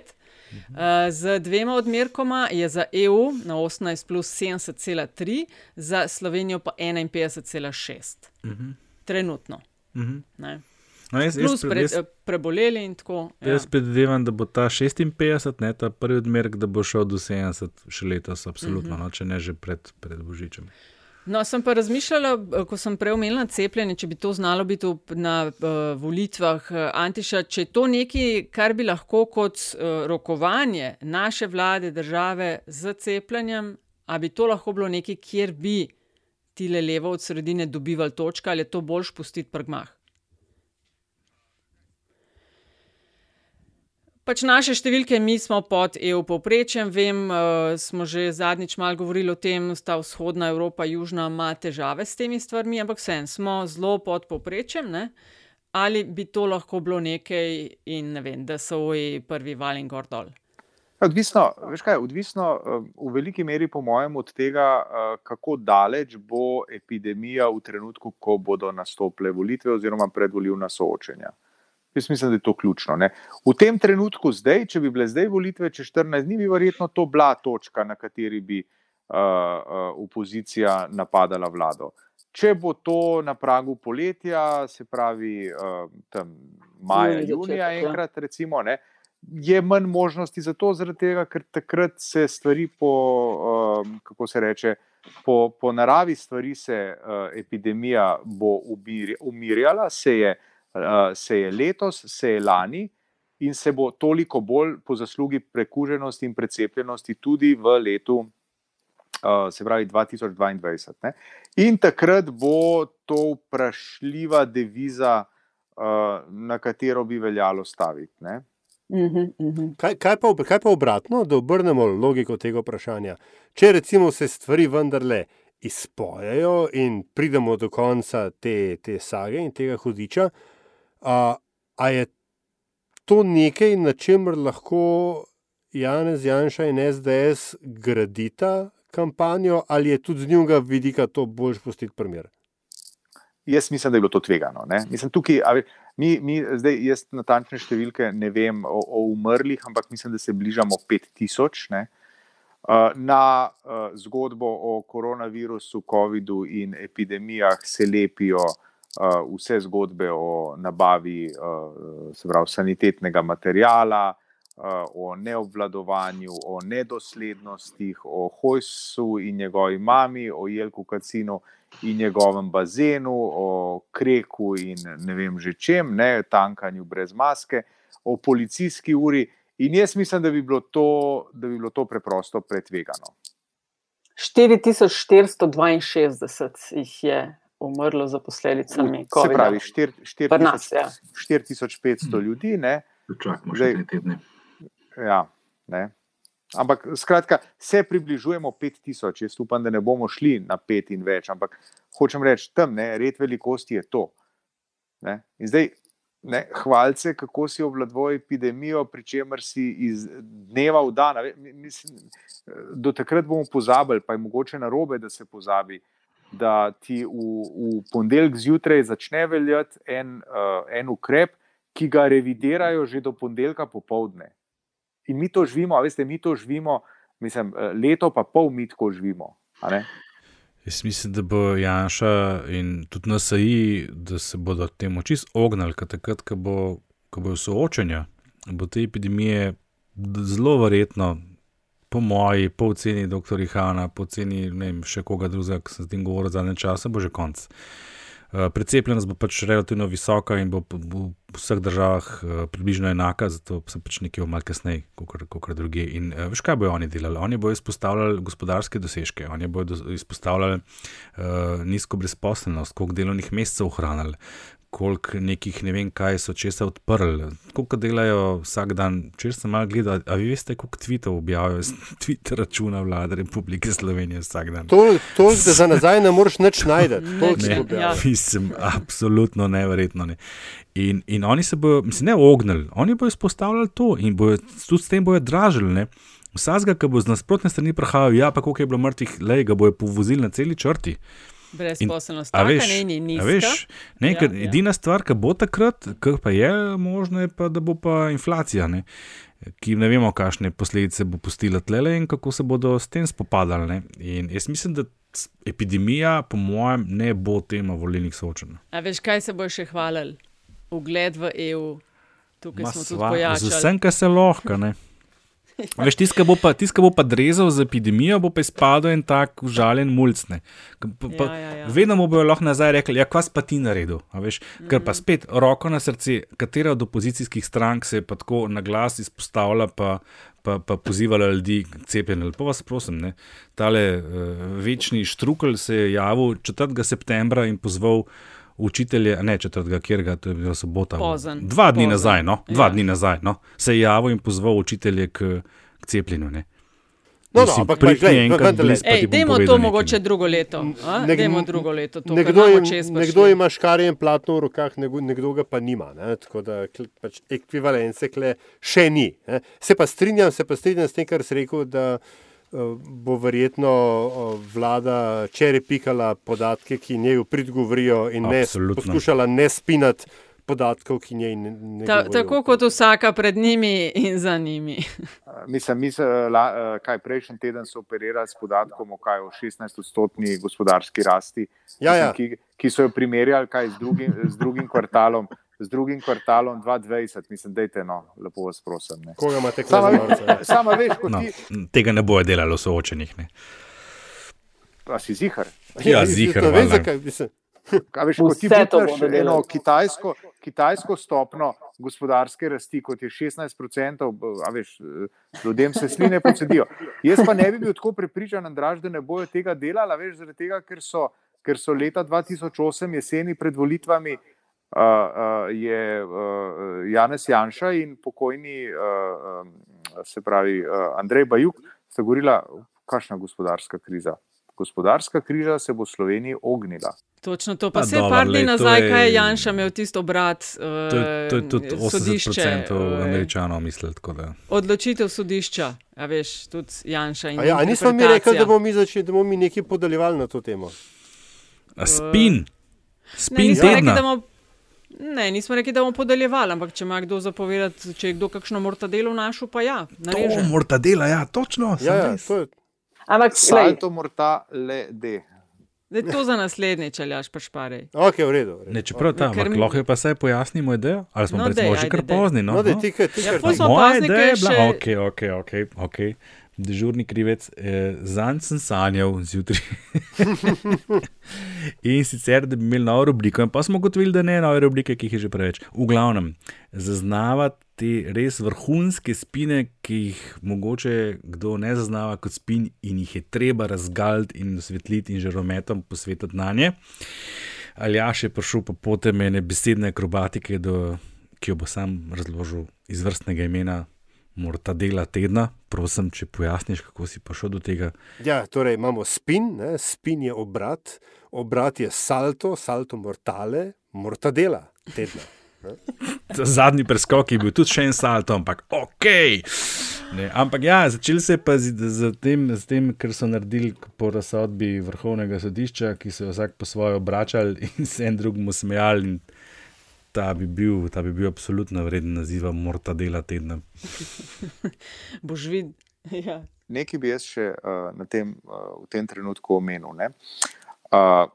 Uh, z dvema odmerkoma je za EU na 18 plus 70,3, za Slovenijo pa 51,6. Mhm. Trenutno. Mhm. Ne. No, jaz, Plus jaz, pre, jaz, preboleli in tako. ja. jaz predvidevam, da bo ta 56, ne, ta prvi odmerek, da bo šel do 70 še letos, absolutno, Mhm. no, če ne že pred, pred Božičem. No, sem pa razmišljala, eh, ko sem prej omenila cepljenje, če bi to znalo biti na uh, volitvah uh, Antiša, če je to nekaj, kar bi lahko kot uh, rokovanje naše vlade, države z cepljenjem, ali bi to lahko bilo nekaj, kjer bi tile levo od sredine dobivali točke, ali je to boljš pustiti prgmah? Pač naše številke, mi smo pod EU povprečjem, vem, uh, smo že zadnjič malo govorili o tem, da vzhodna Evropa, južna ima težave s temi stvarmi, ampak vsem smo zelo pod povprečjem. Ne? Ali bi to lahko bilo nekaj, in ne vem, da so oji prvi val in gor dol. Odvisno, veš kaj, odvisno eh, v veliki meri, po mojem, od tega, eh, kako daleč bo epidemija v trenutku, ko bodo nastopile volitve oziroma predvoljivna soočenja. Jaz mislim, da je to ključno. Ne? V tem trenutku, zdaj, če bi bile zdaj volitve čez 14 dni, bi verjetno to bila točka, na kateri bi uh, uh, opozicija napadala vlado. Če bo to na pragu poletja, se pravi uh, tam maja, Junij, junija, začetek, ja. enkrat, recimo, ne, je manj možnosti za to, zaradi tega, ker takrat se stvari po, um, kako se reče, po, po naravi stvari se uh, epidemija bo umirjala, se je, se je letos, se je lani in se bo toliko bolj po zaslugi prekuženosti in precepljenosti tudi v letu. Uh, se pravi, 2022. Ne? In takrat bo to vprašljiva deviza, uh, na katero bi veljalo staviti. Ne? Mhm, mhm. Kaj, kaj, pa, kaj pa obratno, da obrnemo logiko tega vprašanja? Če recimo se stvari vendarle izpojejo in pridemo do konca te, te sage in tega hudiča, a, a je to nekaj, na čemer lahko Janez Janša in SDS gradita kampanjo, ali je tudi z njega vidika to boljš pustiti primer? Jaz mislim, da je bilo to tvegano. ne. Mislim, tukaj, a ve, mi, mi, zdaj, jaz natančne številke ne vem o, o umrlih, ampak mislim, da se bližamo 5000. ne. Uh, Na zgodbo o koronavirusu, COVID-u in epidemijah se lepijo uh, vse zgodbe o nabavi uh, pravi, sanitetnega materijala, uh, o neobvladovanju, o nedoslednostih, o Hojsu in njegovi mami, o Jelku Kacinu in njegovem bazenu, o kreku in ne vem že čem, ne tankanju brez maske, o policijski uri. In jaz mislim, da bi bilo to, da bi bilo to preprosto pretvegano. 4462 jih je umrlo za posledicami Se COVID-a. pravi, štir- štir Pri nas, tisoč- ja. 4500 ljudi. Ne, Čakamo Zdaj- še tri tedne. ja, ne. Ampak, skratka, se približujemo 5000. Jaz upam, da ne bomo šli na 5 in več, ampak hočem reči, tam ne, red velikosti je to. Ne. In zdaj, ne, hvalce, kako si obvladoval epidemijo, pri čemer si iz dneva v dan. Mislim, do takrat bomo pozabili, pa je mogoče na robe, da se pozabi, da ti v, v ponedeljek zjutraj začne veljati en, uh, en ukrep, ki ga revidirajo že do ponedeljka popovdne. In mi to živimo, veste, mi to živimo, mislim, eh, leto pa pol mi tako živimo. Jaz mislim, da bo Janša in tudi NSAI, da se bodo temu čist ognili, ker takrat, ko bo, ko bo soočenja, bo te epidemije zelo verjetno, po moji, po oceni dr. Hanna, po oceni vem, še koga drugega, ki sem s tem govoril zadnje čase, bo že konc. Uh, Precepljenost bo pač relativno visoka in bo p- v vseh državah uh, približno enaka, zato sem pač nekaj malo kasneje, kot druge. In uh, veš, kaj bojo oni delali? Oni bojo izpostavljali gospodarske dosežke, oni bojo do- izpostavljali uh, nizko brezposelnost, koliko delovnih mest so ohranili, koliko nekih ne vem, kaj so česa odprli, koliko delajo vsak dan. Če sem malo gledal, a vi veste, koliko tvitev objavijo z Twitter računa vlade Republike Slovenije vsak dan. To, to da za nazaj ne moreš nič najti. Ne, mislim, absolutno neverjetno. Ne. In, in oni se bodo, mislim, ne ognili, oni bodo izpostavljali to in bojo, tudi s tem bojo dražili. Ne. Vsakega, ki bo z nasprotne strani prihajal, ja, pa koliko je bilo mrtvih, le ga bojo povozili na celi črti. Brezposelnost, taka, veš, ne, ni a nizka. veš, ne, Ja, ja, edina stvar, ki bo takrat, kar pa je možno, je pa, da bo pa inflacija, ne, ki ne vemo, kakšne posledice bo pustila tlele in kako se bodo s tem spopadali. Ne. In jaz mislim, da epidemija, po mojem, ne bo tema volilnih soočenj. A veš, kaj se bo še hvalil? Ugled v EU. Tukaj Ma smo tudi sva- Z pojačali. vsem, kar se lahko. ne. Veš, tisti, ki bo, pa- tisti, ki bo pa drezal z epidemijo, bo pa izpadel en tak užaljen mulcne. Ja, ja, ja. Vedno mu bojo lahko nazaj rekli, ja, kva pa ti naredil. Veš, ker Mhm. pa spet roko na srce, katera od opozicijskih strank se je pa tako na glas izpostavila, pa, pa, pa pozivala ljudi k cepljenju. Lepo vas prosim, ne. tale uh, večni štrukelj se je javil 4. septembra in pozval. Učitelje, ne četrtega, kjer ga, to je bila sobota. Pozen. Dva dni Pozen. nazaj, no, dva Ja. dni nazaj, no, se je javil in pozval učitelje k, k cepljenju. Ne. No, no, ampak dajmo to nekaj, mogoče drugo leto. a? Nek- Dajmo drugo leto. To, nekdo, čez nekdo ima škarje in platno v rokah, nekdo, ga pa nima. Ne? Tako da pač ekvivalence kle še ni. Ne? Se pa strinjam, se pa strinjam s tem, kar si rekel, da eh, bo verjetno vlada čerepikala podatke, ki njej pridgovorijo in ne Absolutno. poskušala ne spinati podatkov, ki njej ne, ne Ta, govorijo. tako kot vsaka pred njimi in za njimi. Mislim, mi se, la, eh, kaj prejšnji teden so operirali s podatkom o, kaj, o 16-odstotni gospodarski rasti, Ja, ja. Ki, ki so jo primerjali kaj, z, drugim, z drugim kvartalom. Z drugim kvartalom 2020, mislim, da je no, lepo vas prosim. Ne. Koga imate norca, ja? sama veš, kot No, ti, tega ne bojo delali v soočenih. Ne. a si zihar. Ja, ziher, to veš, valjda. zakaj, mislim, A veš, ko ti delali. eno kitajsko, kitajsko stopno gospodarske rasti, kot je 16%, a veš, ljudem se sline pocedijo. Jaz pa ne bi bil tako prepričan, Andraž, da ne bojo tega delali, a veš, zaradi tega, ker so, ker so leta 2008 jeseni pred volitvami uh, je uh, Janez Janša in pokojni, uh, se pravi uh, Andrej Bajuk, sta govorila, kakšna gospodarska kriza. Gospodarska kriza se bo v Sloveniji ognila. Točno to. Pa, Pa se dobro, par dni nazaj, je- kaj je Janša imel tisto obrat, uh, To je, to je tudi 80% sodišče, eh, američanov mislili. tako da- Odločitev sodišča, a veš, tudi Janša in A ja, nismo mi rekli, da bomo mi začeli, da bomo mi nekaj podaljevali na to temo. A Spin, Ne, spin rekli, tedna. da bomo, ne, nismo rekli, da bomo podeljevali, ampak če ima kdo zapovedati, če je kdo kakšno mortadelo našel, pa ja, nareže. To mortadela, ja, točno. sem Ja, ja, to je, Ampak, Salto mortale de. Da je to za naslednjič, ali aš pač parej. ok, v redu. v redu. Ne, čeprav ta, Ker ampak mi- lahko je pa vse pojasnimo idejo, ali smo No, dej, že kar dej. pozni. No, No, no. ti, kaj- ti, Ja, Moja ideja je bila, še- ok, ok, ok, ok. Dežurni krivec, eh, zanj sem sanjal zjutraj. in sicer, da bi imeli novo rubriko, in pa smo ugotovili, da ne nove rubrike, ki jih je že preveč. V glavnem, zaznavati te res vrhunske spine, ki jih mogoče kdo ne zaznava kot spin, in jih je treba razgaliti in osvetliti in žarometom posvetiti na nje. Aljaš je prišel po potem ene besedne akrobatike, do, ki jo bo sam razložil iz vrstnega imena Mortadela tedna. Prosim, če pojasniš, kako si prišel do tega. Ja, torej imamo spin, ne? spin je obrat, obrat je salto, salto mortale, mortadela tedna. Zadnji preskok je bil tudi še en salto, ampak ok. Ne, ampak ja, začeli se je pa z, z, tem, z tem, ker so naredili po razsodbi vrhovnega sodišča, ki so jo vsak po svoje obračali in se en drugemu smejali. in Ta bi, bil, ta bi bil absolutno vreden naziva Mortadela tedna. Boš videl. Ja. nekaj bi jaz še uh, na tem, uh, v tem trenutku omenil. ne. Uh,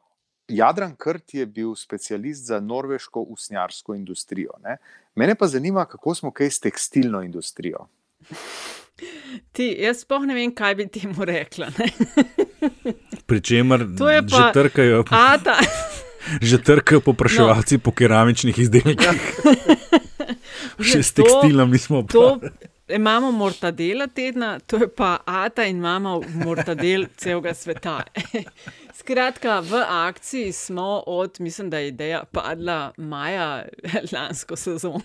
Jadran Krt je bil specialist za norveško usnjarsko industrijo. Ne. Mene pa zanima, kako smo kaj s tekstilno industrijo. Ti, jaz sploh ne vem, kaj bi temu rekla. ne. Pričemer To je že pa trkajo, Ata. Že trkajo popraševalci no. po keramičnih izdelkih. Še s tekstilom nismo To opravili. imamo mortadela tedna, to je pa Ata in imamo mortadel celega sveta. Skratka, v akciji smo od, mislim, da je ideja padla maja lansko sezono.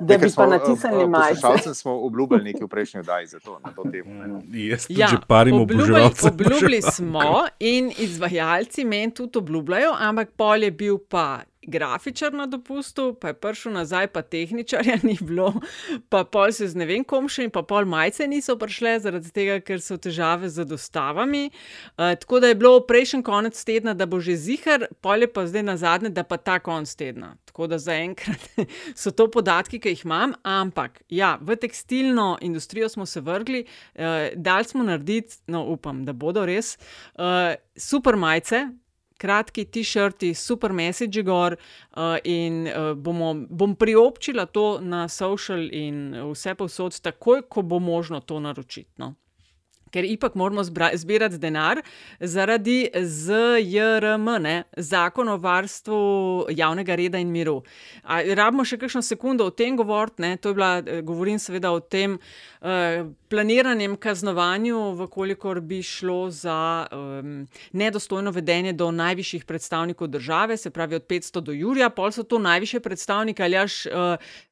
Da bi pa natisnili uh, majice. Poslušalcem smo obljubili nekaj v prejšnji oddaji za to, na to temo. ne. Jaz tudi Ja, že parim obljubili, obljubili smo in izvajalci meni tudi obljubljajo, ampak pol je bil pa grafičar na dopustu, pa je prišel nazaj, pa tehničarja ni bilo, pa pol se z ne vem kom še in pa pol majice niso prišle, zaradi tega, ker so težave z dostavami. Uh, tako da je bilo prejšnji konec tedna, da bo že zihar, pol je pa zdaj na zadnje, da pa ta konc tedna. Tako da zaenkrat so to podatki, ki jih imam, ampak ja, v tekstilno industrijo smo se vrgli, uh, dali smo narediti, no upam, da bodo res, uh, super majice. Kratki t-shirti, super message gor, uh, in uh, bomo, bom priobčila to na social in vse povsod, takoj, ko bo možno to naročiti. No. Ker ipak moramo zbirati denar zaradi ZJRM, ne, zakon o varstvu javnega reda in miru. A, rabimo še kakšno sekundo o tem govoriti, to je bila, eh, govorim seveda o tem planiranem kaznovanju, vkolikor bi šlo za um, nedostojno vedenje do najvišjih predstavnikov države, se pravi od 500 do Jurija, pol so to najviše predstavnike ali až uh,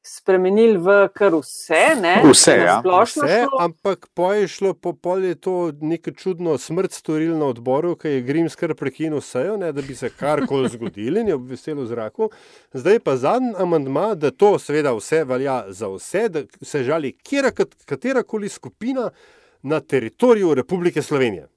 Spremenili v kar vse, ne? Vse, ja. Splošno Vse, šlo. ampak po je šlo, po pol je to neko čudno smrt storil na odboru, ki je Grims kar prekinil sejo, ne, da bi se karkoli zgodilo in je obvesel v zraku. Zdaj pa zadnji amandma, da to seveda vse velja za vse, da se žali katera koli skupina na teritoriju Republike Slovenije.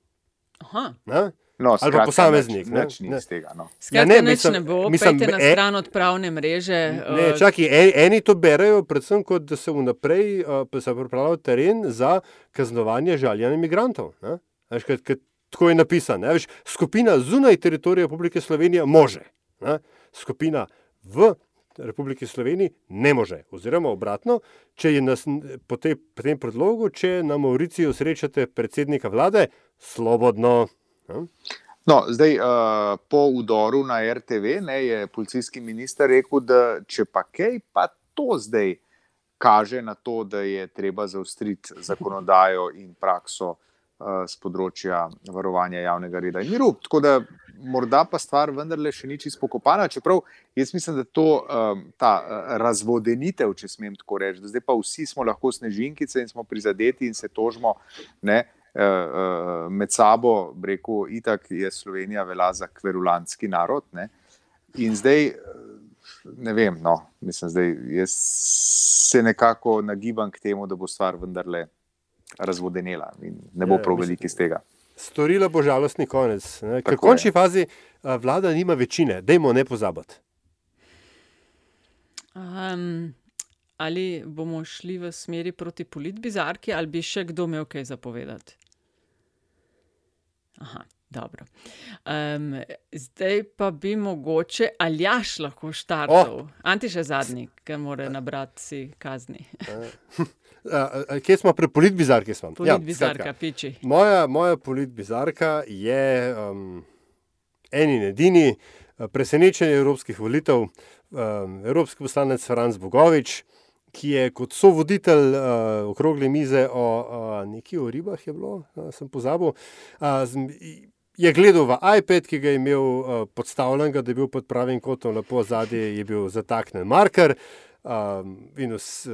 aha, Ne? No, Ali pa skratka, posameznik, nič- ne? nič ni Ne. iz tega, no. Skratka, ja, ne, mislim- ne bo, mislim, pejte na e- stran od pravne mreže. Ne, eh, čakaj, eni, eni to berejo, predvsem kot da se vnaprej uh, se pripravlja teren za kaznovanje žaljenja imigrantov. ne. Veš, kad, kad, tako je napisano. Veš, skupina zunaj teritorija Republike Slovenije može, ne. skupina v Republiki Sloveniji ne može. Oziroma obratno, če je nas, po, tej, po tem predlogu, če na Mauriciju srečate predsednika vlade, svobodno. Ne. No, zdaj, uh, po udoru na RTV ne, je policijski minister rekel, da če pa kaj, pa to zdaj kaže na to, da je treba zaustriti zakonodajo in prakso uh, z področja varovanja javnega reda in miru. Tako da morda pa stvar vendarle še ni čisto pokopana, čeprav jaz mislim, da to um, ta uh, razvodenitev, če smem tako reči, da zdaj pa vsi smo lahko snežinkice in smo prizadeti in se tožimo. Ne, eh, eh, med sabo, rekel, itak je Slovenija vela za kverulantski narod. Ne? In zdaj, eh, ne vem, no, mislim, zdaj jaz se nekako nagibam k temu, da bo stvar vendarle razvodenela in ne bo Ja, prav mislim- velik iz tega. Storila bo žalostni konec. ne. Ker v končni fazi vlada nima večine, dajmo ne pozabiti. Um, ali bomo šli v smeri proti politbizarki, ali bi še kdo imel kaj zapovedati? Aha, dobro. Um, zdaj pa bi mogoče Aljaš lahko štartal. Oh. Anti še zadnji, ki mora nabrati si kazni. A, Kje smo pri politbizarki? Smo? Politbizarka, skratka, piči. Moja, moja politbizarka je um, en in edini uh, presenečenje evropskih volitev, um, evropski poslanec Franz Bogovič, ki je kot sovoditelj uh, okrogle mize o uh, neki o ribah, je bilo, uh, sem pozabil. Uh, Je gledal v iPad, ki ga je imel uh, podstavljenega, da je bil pod pravim kotom, lepo zadaj je bil zataknjen marker, um, in vs,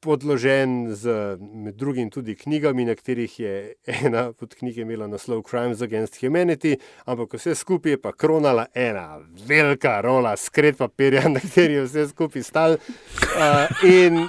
podložen z med drugim tudi knjigami, na katerih je ena od knjig imela naslov Crimes Against Humanity, ampak vse skupaj je pa kronala ena velika rola skret papirja, na kateri je vse skupaj stal. Uh, in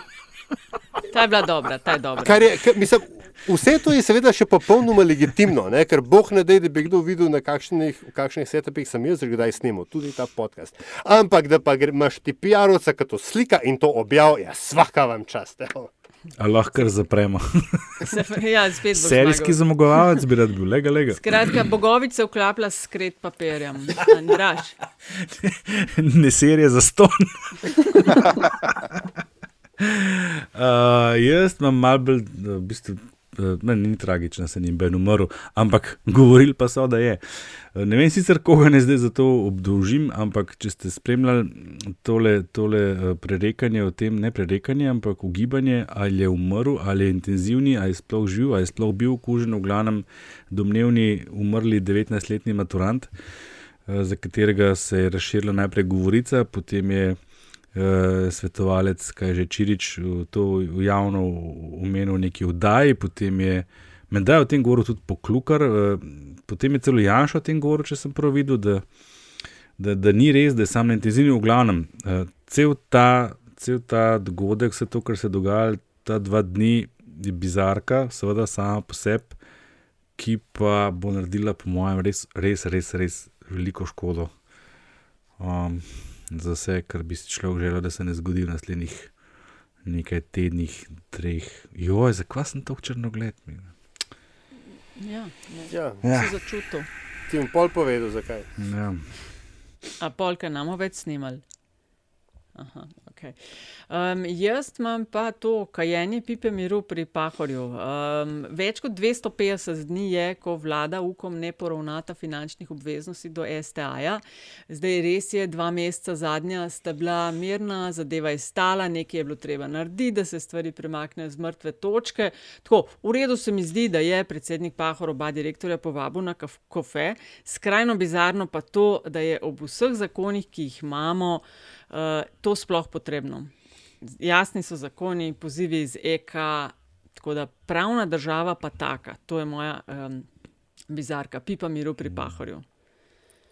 Ta je bila dobra, ta je dobra. Kar je, kar, mislim, vse to je seveda še popolnoma legitimno, ne? ker boh ne dej, da bi kdo videl, na kakšnih, kakšnih setupih sem jaz že kdaj snimal, tudi ta podcast. Ampak da pa imaš ti PR-ovca, ki to slika in to objav, ja, svaka vam čast. evo. A lahko kar zapremo. ja, spet bo Serijski zmagovalec bi rad bil, lega, lega. Skratka, Bogovič se vklaplja s skret papirjem. Andraš. ne serije za ston. uh, jaz imam malo bolj, v bistvu, meni ni tragično, se ni Ben umrl, ampak govorili pa so, da je. Ne vem sicer, koga ne zdaj za to obdolžim, ampak če ste spremljali tole, tole uh, prerekanje o tem, ne prerekanje, ampak ugibanje, ali je umrl, ali je intenzivni, ali je sploh živ, ali je sploh bil okužen, v glavnem domnevni umrli 19-letni maturant, uh, za katerega se je razširila najprej govorica, potem je uh, svetovalec, kaj že Čirič, v to javno omenil neki vdaji, potem je menda o tem govoril tudi poklukar, uh, potem je celo Janša o tem govoril, če sem prav videl, da, da, da ni res, da je sam na intenzivni v glavnem. Uh, cel, ta, cel ta dogodek, vse to, kar se je dogajalo ta dva dni, je bizarka, seveda sama po sebi, ki pa bo naredila, po mojem, res, res, res, res veliko škodo. Um, za vse, kar bi si človek želel, da se ne zgodi v naslednjih nekaj tednih, treh. Joj, zakaj sem tako črnogled? Ja, Ja. Ja. Si začutil. Ti bom pol povedal, zakaj. Ja. A polka nam več snimali. Aha, okay. um, jaz imam pa to kajenje pipe miru pri Pahorju. Um, več kot 250 dni je, ko vlada UKOM ne poravnata finančnih obveznosti do STA-ja. Zdaj res je, dva meseca zadnja sta bila mirna, zadeva je stala, nekaj je bilo treba narediti, da se stvari premaknejo z mrtve točke. Tako, v redu se mi zdi, da je predsednik Pahor oba direktorja povabil na kofe. Skrajno bizarno pa to, da je ob vseh zakonih, ki jih imamo, to sploh potrebno. Jasni so zakoni, pozivi iz EK, tako da pravna država pa taka. To je moja um, bizarka, pipa miru pri Pahorju.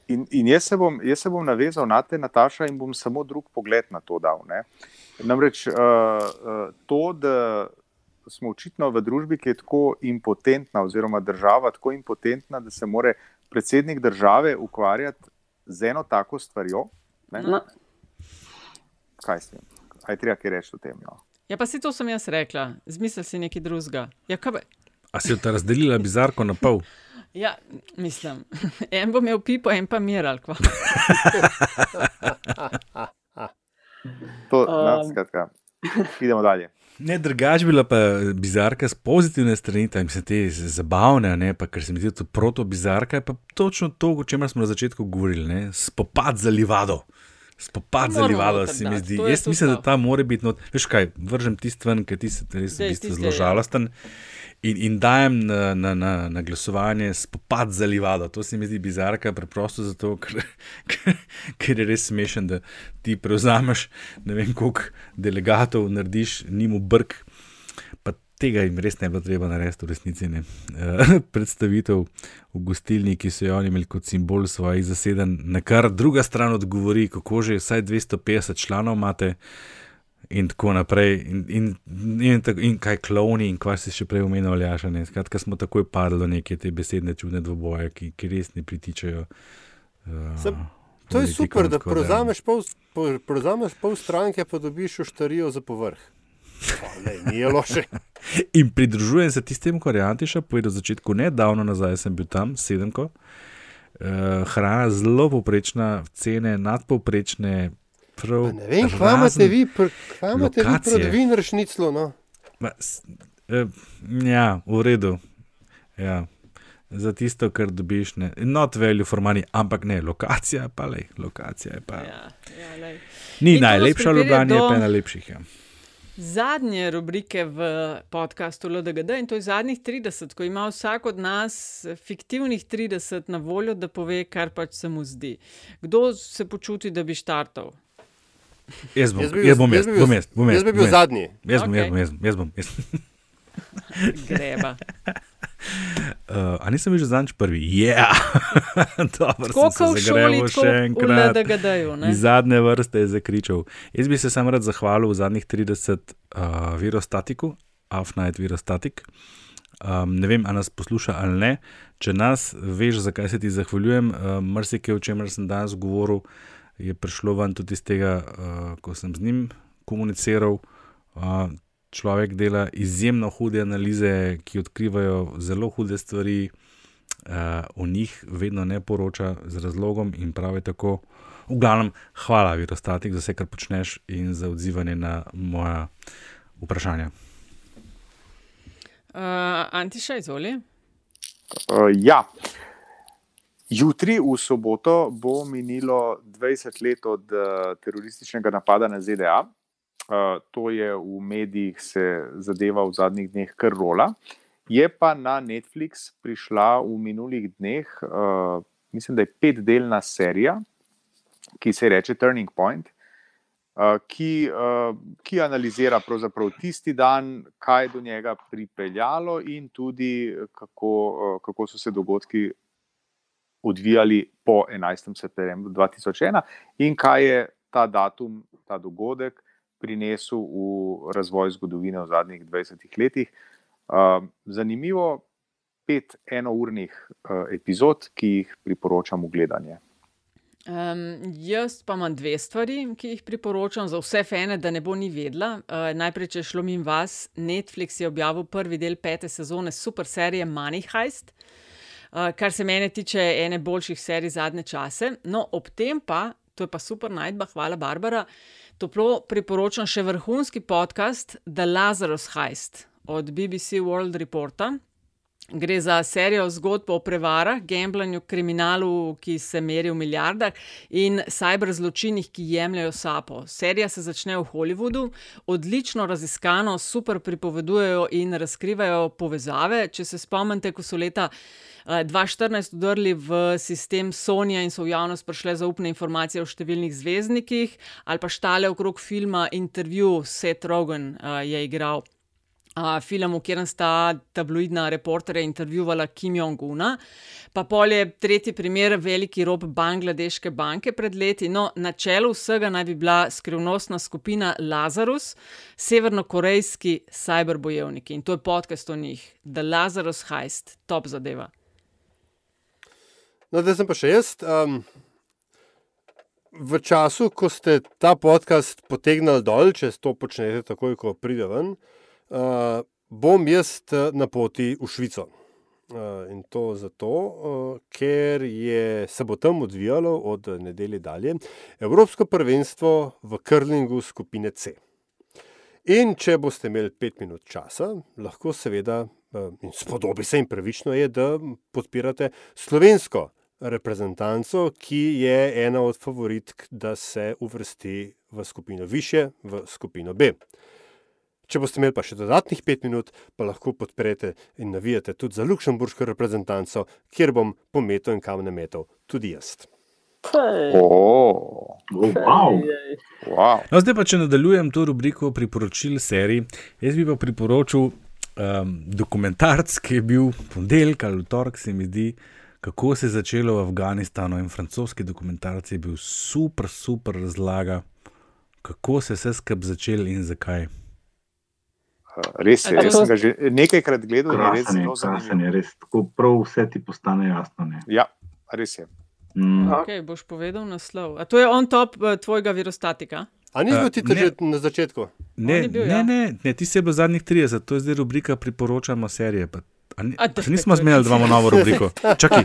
In, in jaz, se bom, jaz se bom navezal na te, Nataša, in bom samo drug pogled na to dal. Ne? Namreč uh, uh, to, da smo očitno v družbi, ki je tako impotentna, oziroma država tako impotentna, da se more predsednik države ukvarjati z eno tako stvarjo. Ne? No. Kaj s tem? Aj treba kaj reči o tem? No? Ja, pa si to sem jaz rekla, zmisel si nekaj drugega. Ja, A si jo ta razdelila bizarko na pol? ja, mislim, en bo imel pipo, en pa miral. kva. To, um, no, Um. skratka, idemo dalje. Ne, drugač bila pa bizarka z pozitivne strani, tam se te zabavne, ne, pa ker se mi zdi to proto-bizarka, je pa točno to, o čemer smo na začetku govorili, ne, spopad za livado. Spopad za livado se mi zdi. Jaz mislim, da ta mora biti, not, veš kaj, vržem tisti ven, ker ti se res v bistvu zelo ja. žalosten. In, in dajem na, na, na, na glasovanje spopad za livado. To se mi zdi bizarka, preprosto zato, ker, ker, ker je res smešen, da ti prevzameš ne vem koliko delegatov, narediš njim brk. Tega jim res ne bi bilo treba narediti, v resnici ne. Uh, predstavitev v gostilni, ki so jo oni imeli kot simbol svojih zasedanj, na kar druga stran odgovori, kako že vsaj 250 članov imate. In tako naprej, in, in, in, tako- in kaj klovni, in kaj si še prej omenil, Aljaša. Skratka, smo takoj padli do neke te besedne čudne dvoboje, ki, ki res ne pritičajo. Uh, Sem, to je super, da prevzameš pol, po- prevzameš pol stranke, pa dobiš oštarijo za povrh. Lej, Ni je loše. In pridružujem se tistemu, kar je Antiša povedal na začetku, ne davno nazaj sem bil tam, sedemko. Uh, hrana zelo poprečna, cene nadpovprečne. Prav, Ne vem, kaj imate vi, kaj imate vi lokacije. pred vinršniclo, no? Ma, s, eh, ja, v redu. Ja. Za tisto, kar dobiš, ne. Not value for money, ampak ne, lokacija je pa le, lokacija je pa. Ja, ja, lej. Ni In najlepša, Ljubljana je pa ena lepših. Ja. Zadnje rubrike v podkastu LDGD in to je zadnjih 30, ko ima vsak od nas fiktivnih 30 na voljo, da pove, kar pač se mu zdi. Kdo se počuti, da bi štartal? Jaz bom, Jaz bil- jaz bom, jaz jaz bom, jaz bom, jaz bi bil bom zadnji. Jaz bom, jaz bom, jaz bom, jaz bom. Bom. Uh, a nisem bil že zadnjič prvi? Ja, dobro, Tako kot v šoli, še enkrat. Iz zadnje vrste je zakričal. Jaz bi se sam rad zahvalil v zadnjih 30 uh, virostatiku, Afnight Virostatik. Um, ne vem, ali nas posluša ali ne. Če nas veš, zakaj se ti zahvaljujem, uh, marsikaj, o čemer sem danes govoril, je prišlo ven tudi iz tega, uh, ko sem z njim komuniciral. Uh, človek dela izjemno hude analize, ki odkrivajo zelo hude stvari, uh, o njih vedno ne poroča z razlogom in pravi tako. V glavnem, hvala, Virostatik, za vse, kar počneš in za odzivanje na moja vprašanja. Uh, Antiša, izvoli. Uh, ja. Jutri, v soboto, bo minilo 20 let od uh, terorističnega napada na ZDA. Uh, to je v medijih se zadeva v zadnjih dneh kar rola. Je pa na Netflix prišla v minulih dneh, uh, mislim, da je petdelna serija, ki se imenuje Turning Point, uh, ki, uh, ki analizira tisti dan, kaj je do njega pripeljalo, in tudi kako, uh, kako so se dogodki odvijali po 11. septembru 2001 in kaj je ta datum, ta dogodek prinesel v razvoj zgodovine v zadnjih 20 letih. Uh, zanimivo, pet enournih uh, epizod, ki jih priporočam v gledanje. Um, jaz pa imam dve stvari, ki jih priporočam za vse fene, da ne bo ni vedela. Uh, najprej, če šlo mi vas, Netflix je objavil prvi del pete sezone super serije Money Heist, uh, kar se mene tiče ene boljših serij zadnje čase. No, ob tem pa, to je pa super najdba, hvala Barbara, toplo priporočam še vrhunski podcast The Lazarus Heist od BBC World Reporta. Gre za serijo zgodb o prevarah, gamblanju, kriminalu, ki se meri v milijardah in cyberzločinih, ki jemljajo sapo. Serija se začne v Hollywoodu, odlično raziskano, super pripovedujejo in razkrivajo povezave. Če se spomnite, ko so leta 2014 udrli v sistem Sonja in so v javnost prišle zaupne informacije o številnih zvezdnikih, ali pa štale okrog filma Interview, Seth Rogen je igral film, v katerem sta tabloidna reporterja intervjuvala Kim Jong-una. Pa pol je tretji primer, veliki rob Bangladeške banke pred leti. No, na čelu vsega naj bi bila skrivnostna skupina Lazarus, severnokorejski cyberbojevniki in to je podcast o njih, The Lazarus Heist, top zadeva. No, zdaj sem pa še jaz. Um... V času, ko ste ta podcast potegnili dol, če to počnete takoj, ko pride ven, uh, uh, bom jaz eh, na poti v Švico. Uh, in to zato, uh, ker je, se bo tam odvijalo od nedelje dalje Evropsko prvenstvo v krlingu skupine C. In če boste imeli pet minut časa, lahko seveda, uh, in spodobi se in pravično je, da podpirate slovensko reprezentanco, ki je ena od favoritk, da se uvrsti v skupino više, v skupino B. Če boste imeli pa še dodatnih pet minut, pa lahko podprete in navijate tudi za luksemburško reprezentanco, kjer bom pometel in kam ne metel tudi jaz. Oh, wow. Wow. No, zdaj pa, če nadaljujem to rubriko priporočil serij, jaz bi pa priporočil um, dokumentarc, ki je bil ponedeljek ali torek, se mi zdi, kako se je začelo v Afganistanu. In francoski dokumentarc je bil super, super razlaga, kako se je vse skupaj začelo in zakaj. Res je, jaz sem ga že nekajkrat gledal, da je res zelo zanimivo. Res, tako prav vse ti postane jasno. Ne? Ja, res je. Mm. Okay, boš povedal naslov. A to je on top uh, tvojega virostatika? A ni bil ti to že na začetku? Ne, bil, ne, ja. ne, ne, ti si bil zadnjih 30, to je zdaj rubrika priporočamo serije. Pa, a ni, A, daj, nismo zmenili, da imamo novo rubriko. Čakaj.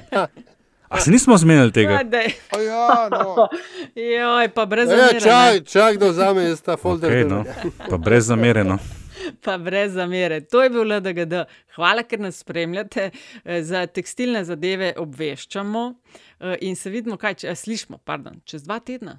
A se nismo zmenili tega? A. Ja, no. Joj, pa brez Ja, zamere. čak, čak, da vzame ta folder. Okay, no. Pa brez zamereno. Pa brez zamere. To je bil LDGD. Hvala, ker nas spremljate. Eh, Za tekstilne zadeve obveščamo eh, in se vidimo, kaj če, a, slišimo, pardon, čez dva tedna.